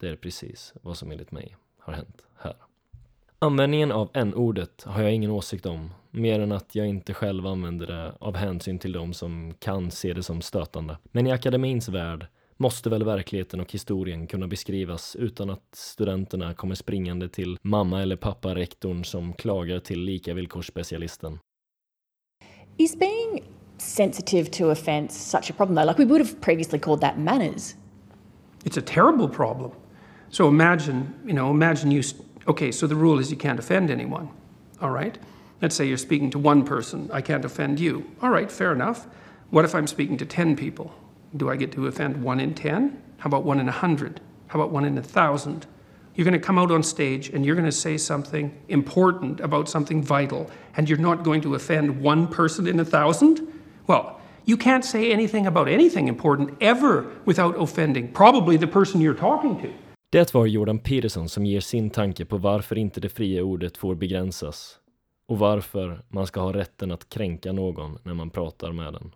Det är precis vad som enligt mig har hänt här. Användningen av n-ordet har jag ingen åsikt om, mer än att jag inte själv använder det av hänsyn till de som kan se det som stötande. Men i akademins värld måste väl verkligheten och historien kunna beskrivas utan att studenterna kommer springande till mamma eller pappa rektorn som klagar till likavillkorsspecialisten. Is being sensitive to offence such a problem though? Like we would have previously called that manners. It's a terrible problem. So imagine, you know, imagine you. Okay, so the rule is you can't offend anyone. All right. Let's say you're speaking to one person. I can't offend you. All right, fair enough. What if I'm speaking to ten people? Do I get to offend one in ten? How about one in a hundred? How about one in a thousand? You're going to come out on stage and you're going to say something important about something vital, and you're not going to offend one person in a thousand? Well, you can't say anything about anything important ever without offending probably the person you're talking to. Det var Jordan Peterson som ger sin tanke på varför inte det fria ordet får begränsas och varför man ska ha rätten att kränka någon när man pratar med den.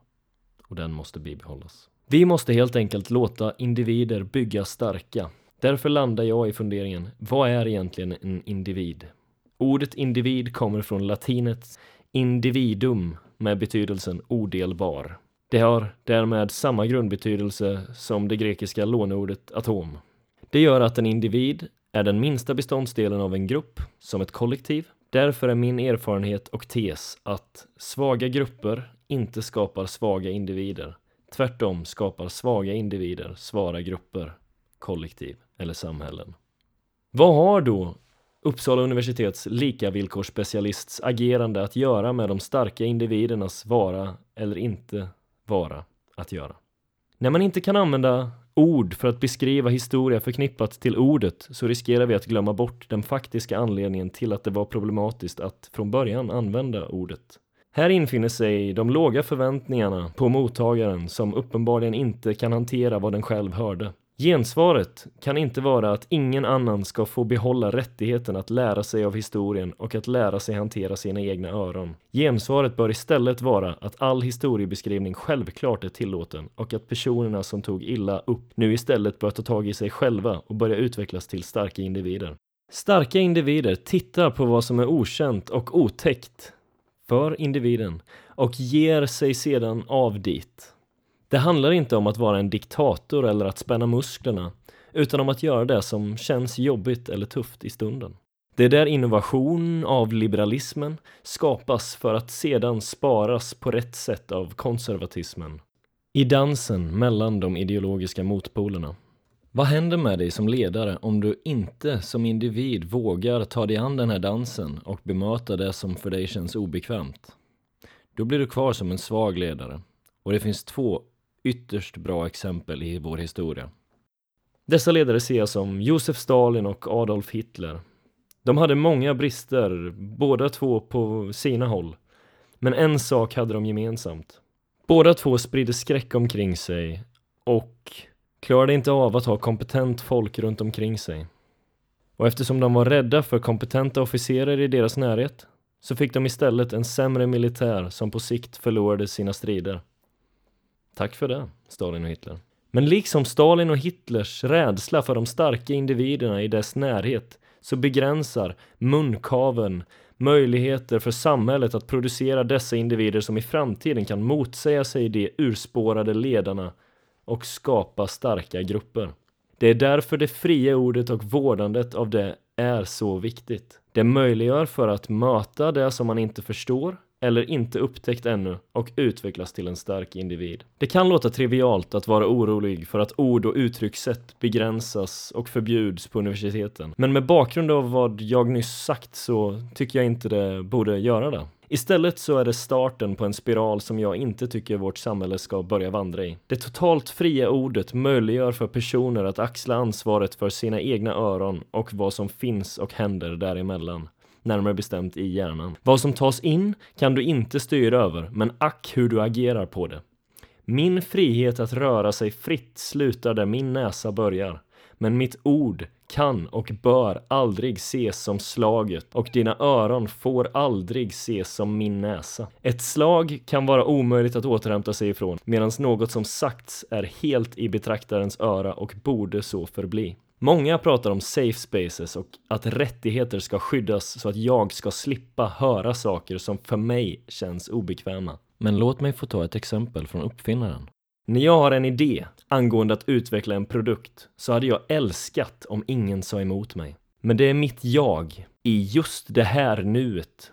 Och den måste bibehållas. Vi måste helt enkelt låta individer bygga starka. Därför landar jag i funderingen, vad är egentligen en individ? Ordet individ kommer från latinets individum med betydelsen odelbar. Det har därmed samma grundbetydelse som det grekiska låneordet atom. Det gör att en individ är den minsta beståndsdelen av en grupp, som ett kollektiv. Därför är min erfarenhet och tes att svaga grupper inte skapar svaga individer. Tvärtom skapar svaga individer svara grupper, kollektiv eller samhällen. Vad har då Uppsala universitets likavillkorsspecialists agerande att göra med de starka individernas vara eller inte vara att göra? När man inte kan använda ord för att beskriva historia förknippat till ordet så riskerar vi att glömma bort den faktiska anledningen till att det var problematiskt att från början använda ordet. Här infinner sig de låga förväntningarna på mottagaren som uppenbarligen inte kan hantera vad den själv hörde. Gensvaret kan inte vara att ingen annan ska få behålla rättigheten att lära sig av historien och att lära sig hantera sina egna öron. Gensvaret bör istället vara att all historiebeskrivning självklart är tillåten och att personerna som tog illa upp nu istället bör ta tag i sig själva och börja utvecklas till starka individer. Starka individer tittar på vad som är okänt och otäckt för individen och ger sig sedan av dit. Det handlar inte om att vara en diktator eller att spänna musklerna, utan om att göra det som känns jobbigt eller tufft i stunden. Det är där innovation av liberalismen skapas för att sedan sparas på rätt sätt av konservatismen. I dansen mellan de ideologiska motpolerna. Vad händer med dig som ledare om du inte som individ vågar ta dig an den här dansen och bemöta det som för dig känns obekvämt? Då blir du kvar som en svag ledare. Och det finns två ytterst bra exempel i vår historia. Dessa ledare ser jag som Josef Stalin och Adolf Hitler. De hade många brister, båda två på sina håll. Men en sak hade de gemensamt. Båda två spridde skräck omkring sig och klarade inte av att ha kompetent folk runt omkring sig. Och eftersom de var rädda för kompetenta officerare i deras närhet så fick de istället en sämre militär som på sikt förlorade sina strider. Tack för det, Stalin och Hitler. Men liksom Stalin och Hitlers rädsla för de starka individerna i dess närhet så begränsar munkaven möjligheter för samhället att producera dessa individer som i framtiden kan motsäga sig de urspårade ledarna och skapa starka grupper. Det är därför det fria ordet och vårdandet av det är så viktigt. Det möjliggör för att möta det som man inte förstår eller inte upptäckt ännu och utvecklas till en stark individ. Det kan låta trivialt att vara orolig för att ord och uttryckssätt begränsas och förbjuds på universiteten. Men med bakgrund av vad jag nyss sagt så tycker jag inte det borde göra det. Istället så är det starten på en spiral som jag inte tycker vårt samhälle ska börja vandra i. Det totalt fria ordet möjliggör för personer att axla ansvaret för sina egna öron och vad som finns och händer däremellan närmare bestämt i hjärnan. Vad som tas in kan du inte styra över, men ack hur du agerar på det. Min frihet att röra sig fritt slutar där min näsa börjar, men mitt ord kan och bör aldrig ses som slaget och dina öron får aldrig ses som min näsa. Ett slag kan vara omöjligt att återhämta sig ifrån, medan något som sagts är helt i betraktarens öra och borde så förbli. Många pratar om safe spaces och att rättigheter ska skyddas så att jag ska slippa höra saker som för mig känns obekväma. Men låt mig få ta ett exempel från uppfinnaren. När jag har en idé angående att utveckla en produkt så hade jag älskat om ingen sa emot mig. Men det är mitt jag, i just det här nuet,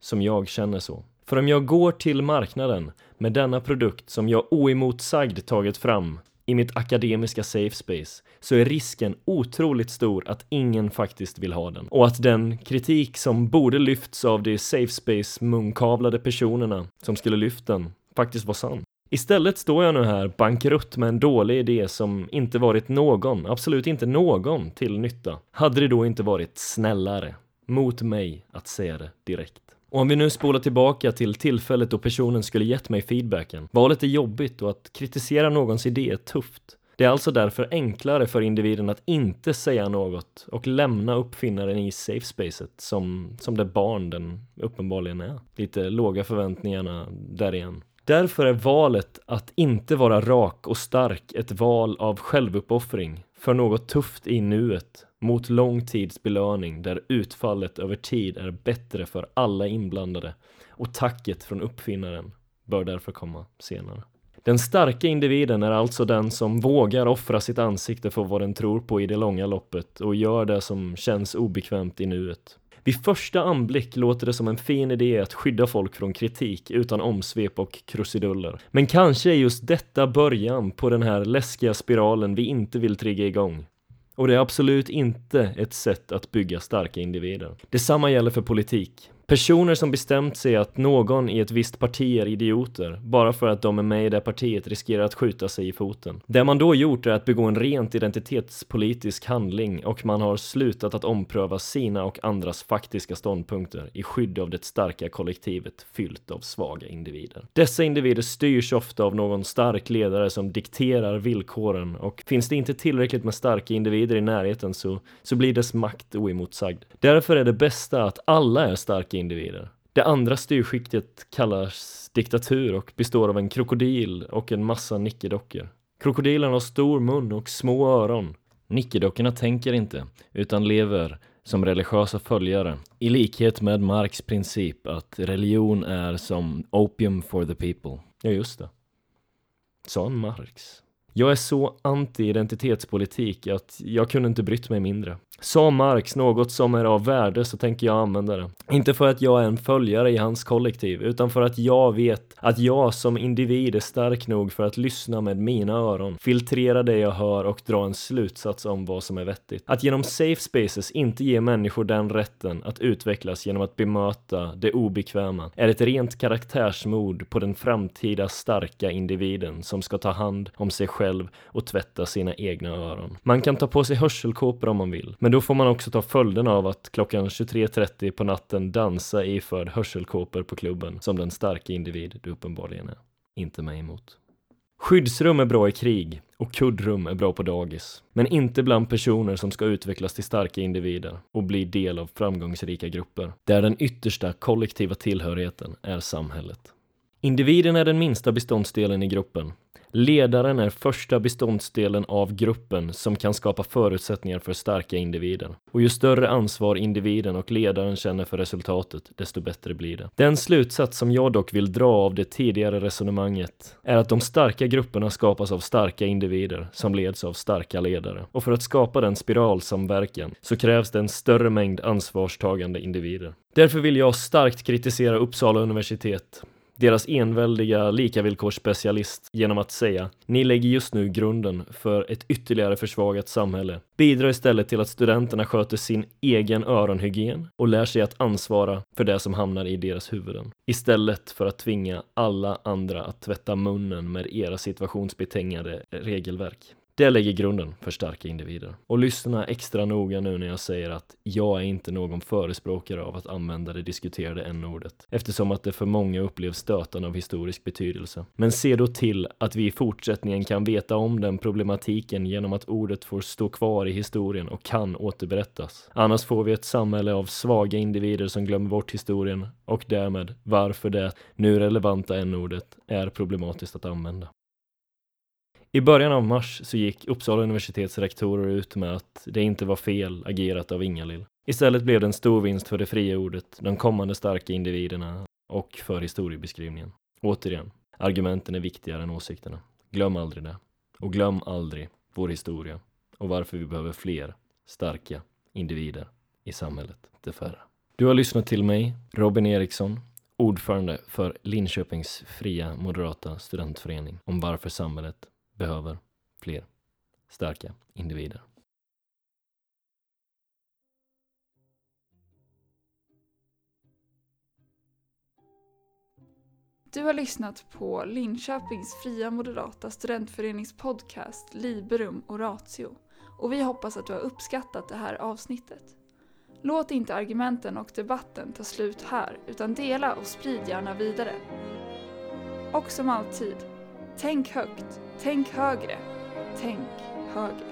som jag känner så. För om jag går till marknaden med denna produkt som jag oemotsagd tagit fram i mitt akademiska safe space så är risken otroligt stor att ingen faktiskt vill ha den. Och att den kritik som borde lyfts av de safe space munkavlade personerna som skulle lyft den faktiskt var sann. Istället står jag nu här bankrutt med en dålig idé som inte varit någon, absolut inte någon, till nytta. Hade det då inte varit snällare mot mig att säga det direkt? Och om vi nu spolar tillbaka till tillfället då personen skulle gett mig feedbacken. Valet är jobbigt och att kritisera någons idé är tufft. Det är alltså därför enklare för individen att inte säga något och lämna uppfinnaren i safe spacet som, som det barn den uppenbarligen är. Lite låga förväntningarna där igen. Därför är valet att inte vara rak och stark ett val av självuppoffring för något tufft i nuet mot lång tids belöning där utfallet över tid är bättre för alla inblandade och tacket från uppfinnaren bör därför komma senare. Den starka individen är alltså den som vågar offra sitt ansikte för vad den tror på i det långa loppet och gör det som känns obekvämt i nuet. Vid första anblick låter det som en fin idé att skydda folk från kritik utan omsvep och krusiduller. Men kanske är just detta början på den här läskiga spiralen vi inte vill trigga igång. Och det är absolut inte ett sätt att bygga starka individer. Detsamma gäller för politik. Personer som bestämt sig att någon i ett visst parti är idioter bara för att de är med i det partiet riskerar att skjuta sig i foten. Det man då gjort är att begå en rent identitetspolitisk handling och man har slutat att ompröva sina och andras faktiska ståndpunkter i skydd av det starka kollektivet fyllt av svaga individer. Dessa individer styrs ofta av någon stark ledare som dikterar villkoren och finns det inte tillräckligt med starka individer i närheten så, så blir dess makt oemotsagd. Därför är det bästa att alla är starka individer. Det andra styrskiktet kallas diktatur och består av en krokodil och en massa nickedockor. Krokodilen har stor mun och små öron. Nickedockorna tänker inte, utan lever som religiösa följare, i likhet med Marx princip att religion är som opium for the people. Ja, just det. Sa han Marx. Jag är så anti-identitetspolitik att jag kunde inte brytt mig mindre. Sa Marx något som är av värde så tänker jag använda det. Inte för att jag är en följare i hans kollektiv, utan för att jag vet att jag som individ är stark nog för att lyssna med mina öron, filtrera det jag hör och dra en slutsats om vad som är vettigt. Att genom safe spaces inte ge människor den rätten att utvecklas genom att bemöta det obekväma är ett rent karaktärsmord på den framtida starka individen som ska ta hand om sig själv och tvätta sina egna öron. Man kan ta på sig hörselkåpor om man vill, men då får man också ta följden av att klockan 23.30 på natten dansa iförd hörselkåpor på klubben som den starka individ du uppenbarligen är. Inte mig emot. Skyddsrum är bra i krig och kuddrum är bra på dagis. Men inte bland personer som ska utvecklas till starka individer och bli del av framgångsrika grupper. Där den yttersta kollektiva tillhörigheten är samhället. Individen är den minsta beståndsdelen i gruppen Ledaren är första beståndsdelen av gruppen som kan skapa förutsättningar för starka individer. Och ju större ansvar individen och ledaren känner för resultatet, desto bättre blir det. Den slutsats som jag dock vill dra av det tidigare resonemanget är att de starka grupperna skapas av starka individer som leds av starka ledare. Och för att skapa den spiralsamverkan så krävs det en större mängd ansvarstagande individer. Därför vill jag starkt kritisera Uppsala universitet deras enväldiga likavillkorsspecialist genom att säga ni lägger just nu grunden för ett ytterligare försvagat samhälle. Bidra istället till att studenterna sköter sin egen öronhygien och lär sig att ansvara för det som hamnar i deras huvuden. Istället för att tvinga alla andra att tvätta munnen med era situationsbetingade regelverk. Det lägger grunden för starka individer. Och lyssna extra noga nu när jag säger att jag är inte någon förespråkare av att använda det diskuterade n-ordet, eftersom att det för många upplevs stötande av historisk betydelse. Men se då till att vi i fortsättningen kan veta om den problematiken genom att ordet får stå kvar i historien och kan återberättas. Annars får vi ett samhälle av svaga individer som glömmer bort historien och därmed varför det nu relevanta n-ordet är problematiskt att använda. I början av mars så gick Uppsala universitets rektorer ut med att det inte var fel agerat av Ingalill. Istället blev det en stor vinst för det fria ordet, de kommande starka individerna och för historiebeskrivningen. Återigen, argumenten är viktigare än åsikterna. Glöm aldrig det. Och glöm aldrig vår historia och varför vi behöver fler starka individer i samhället, det färre. Du har lyssnat till mig, Robin Eriksson, ordförande för Linköpings fria moderata studentförening om varför samhället behöver fler starka individer. Du har lyssnat på Linköpings fria moderata studentförenings podcast Liberum Oratio och vi hoppas att du har uppskattat det här avsnittet. Låt inte argumenten och debatten ta slut här utan dela och sprid gärna vidare. Och som alltid, tänk högt, tänk högre, tänk högre.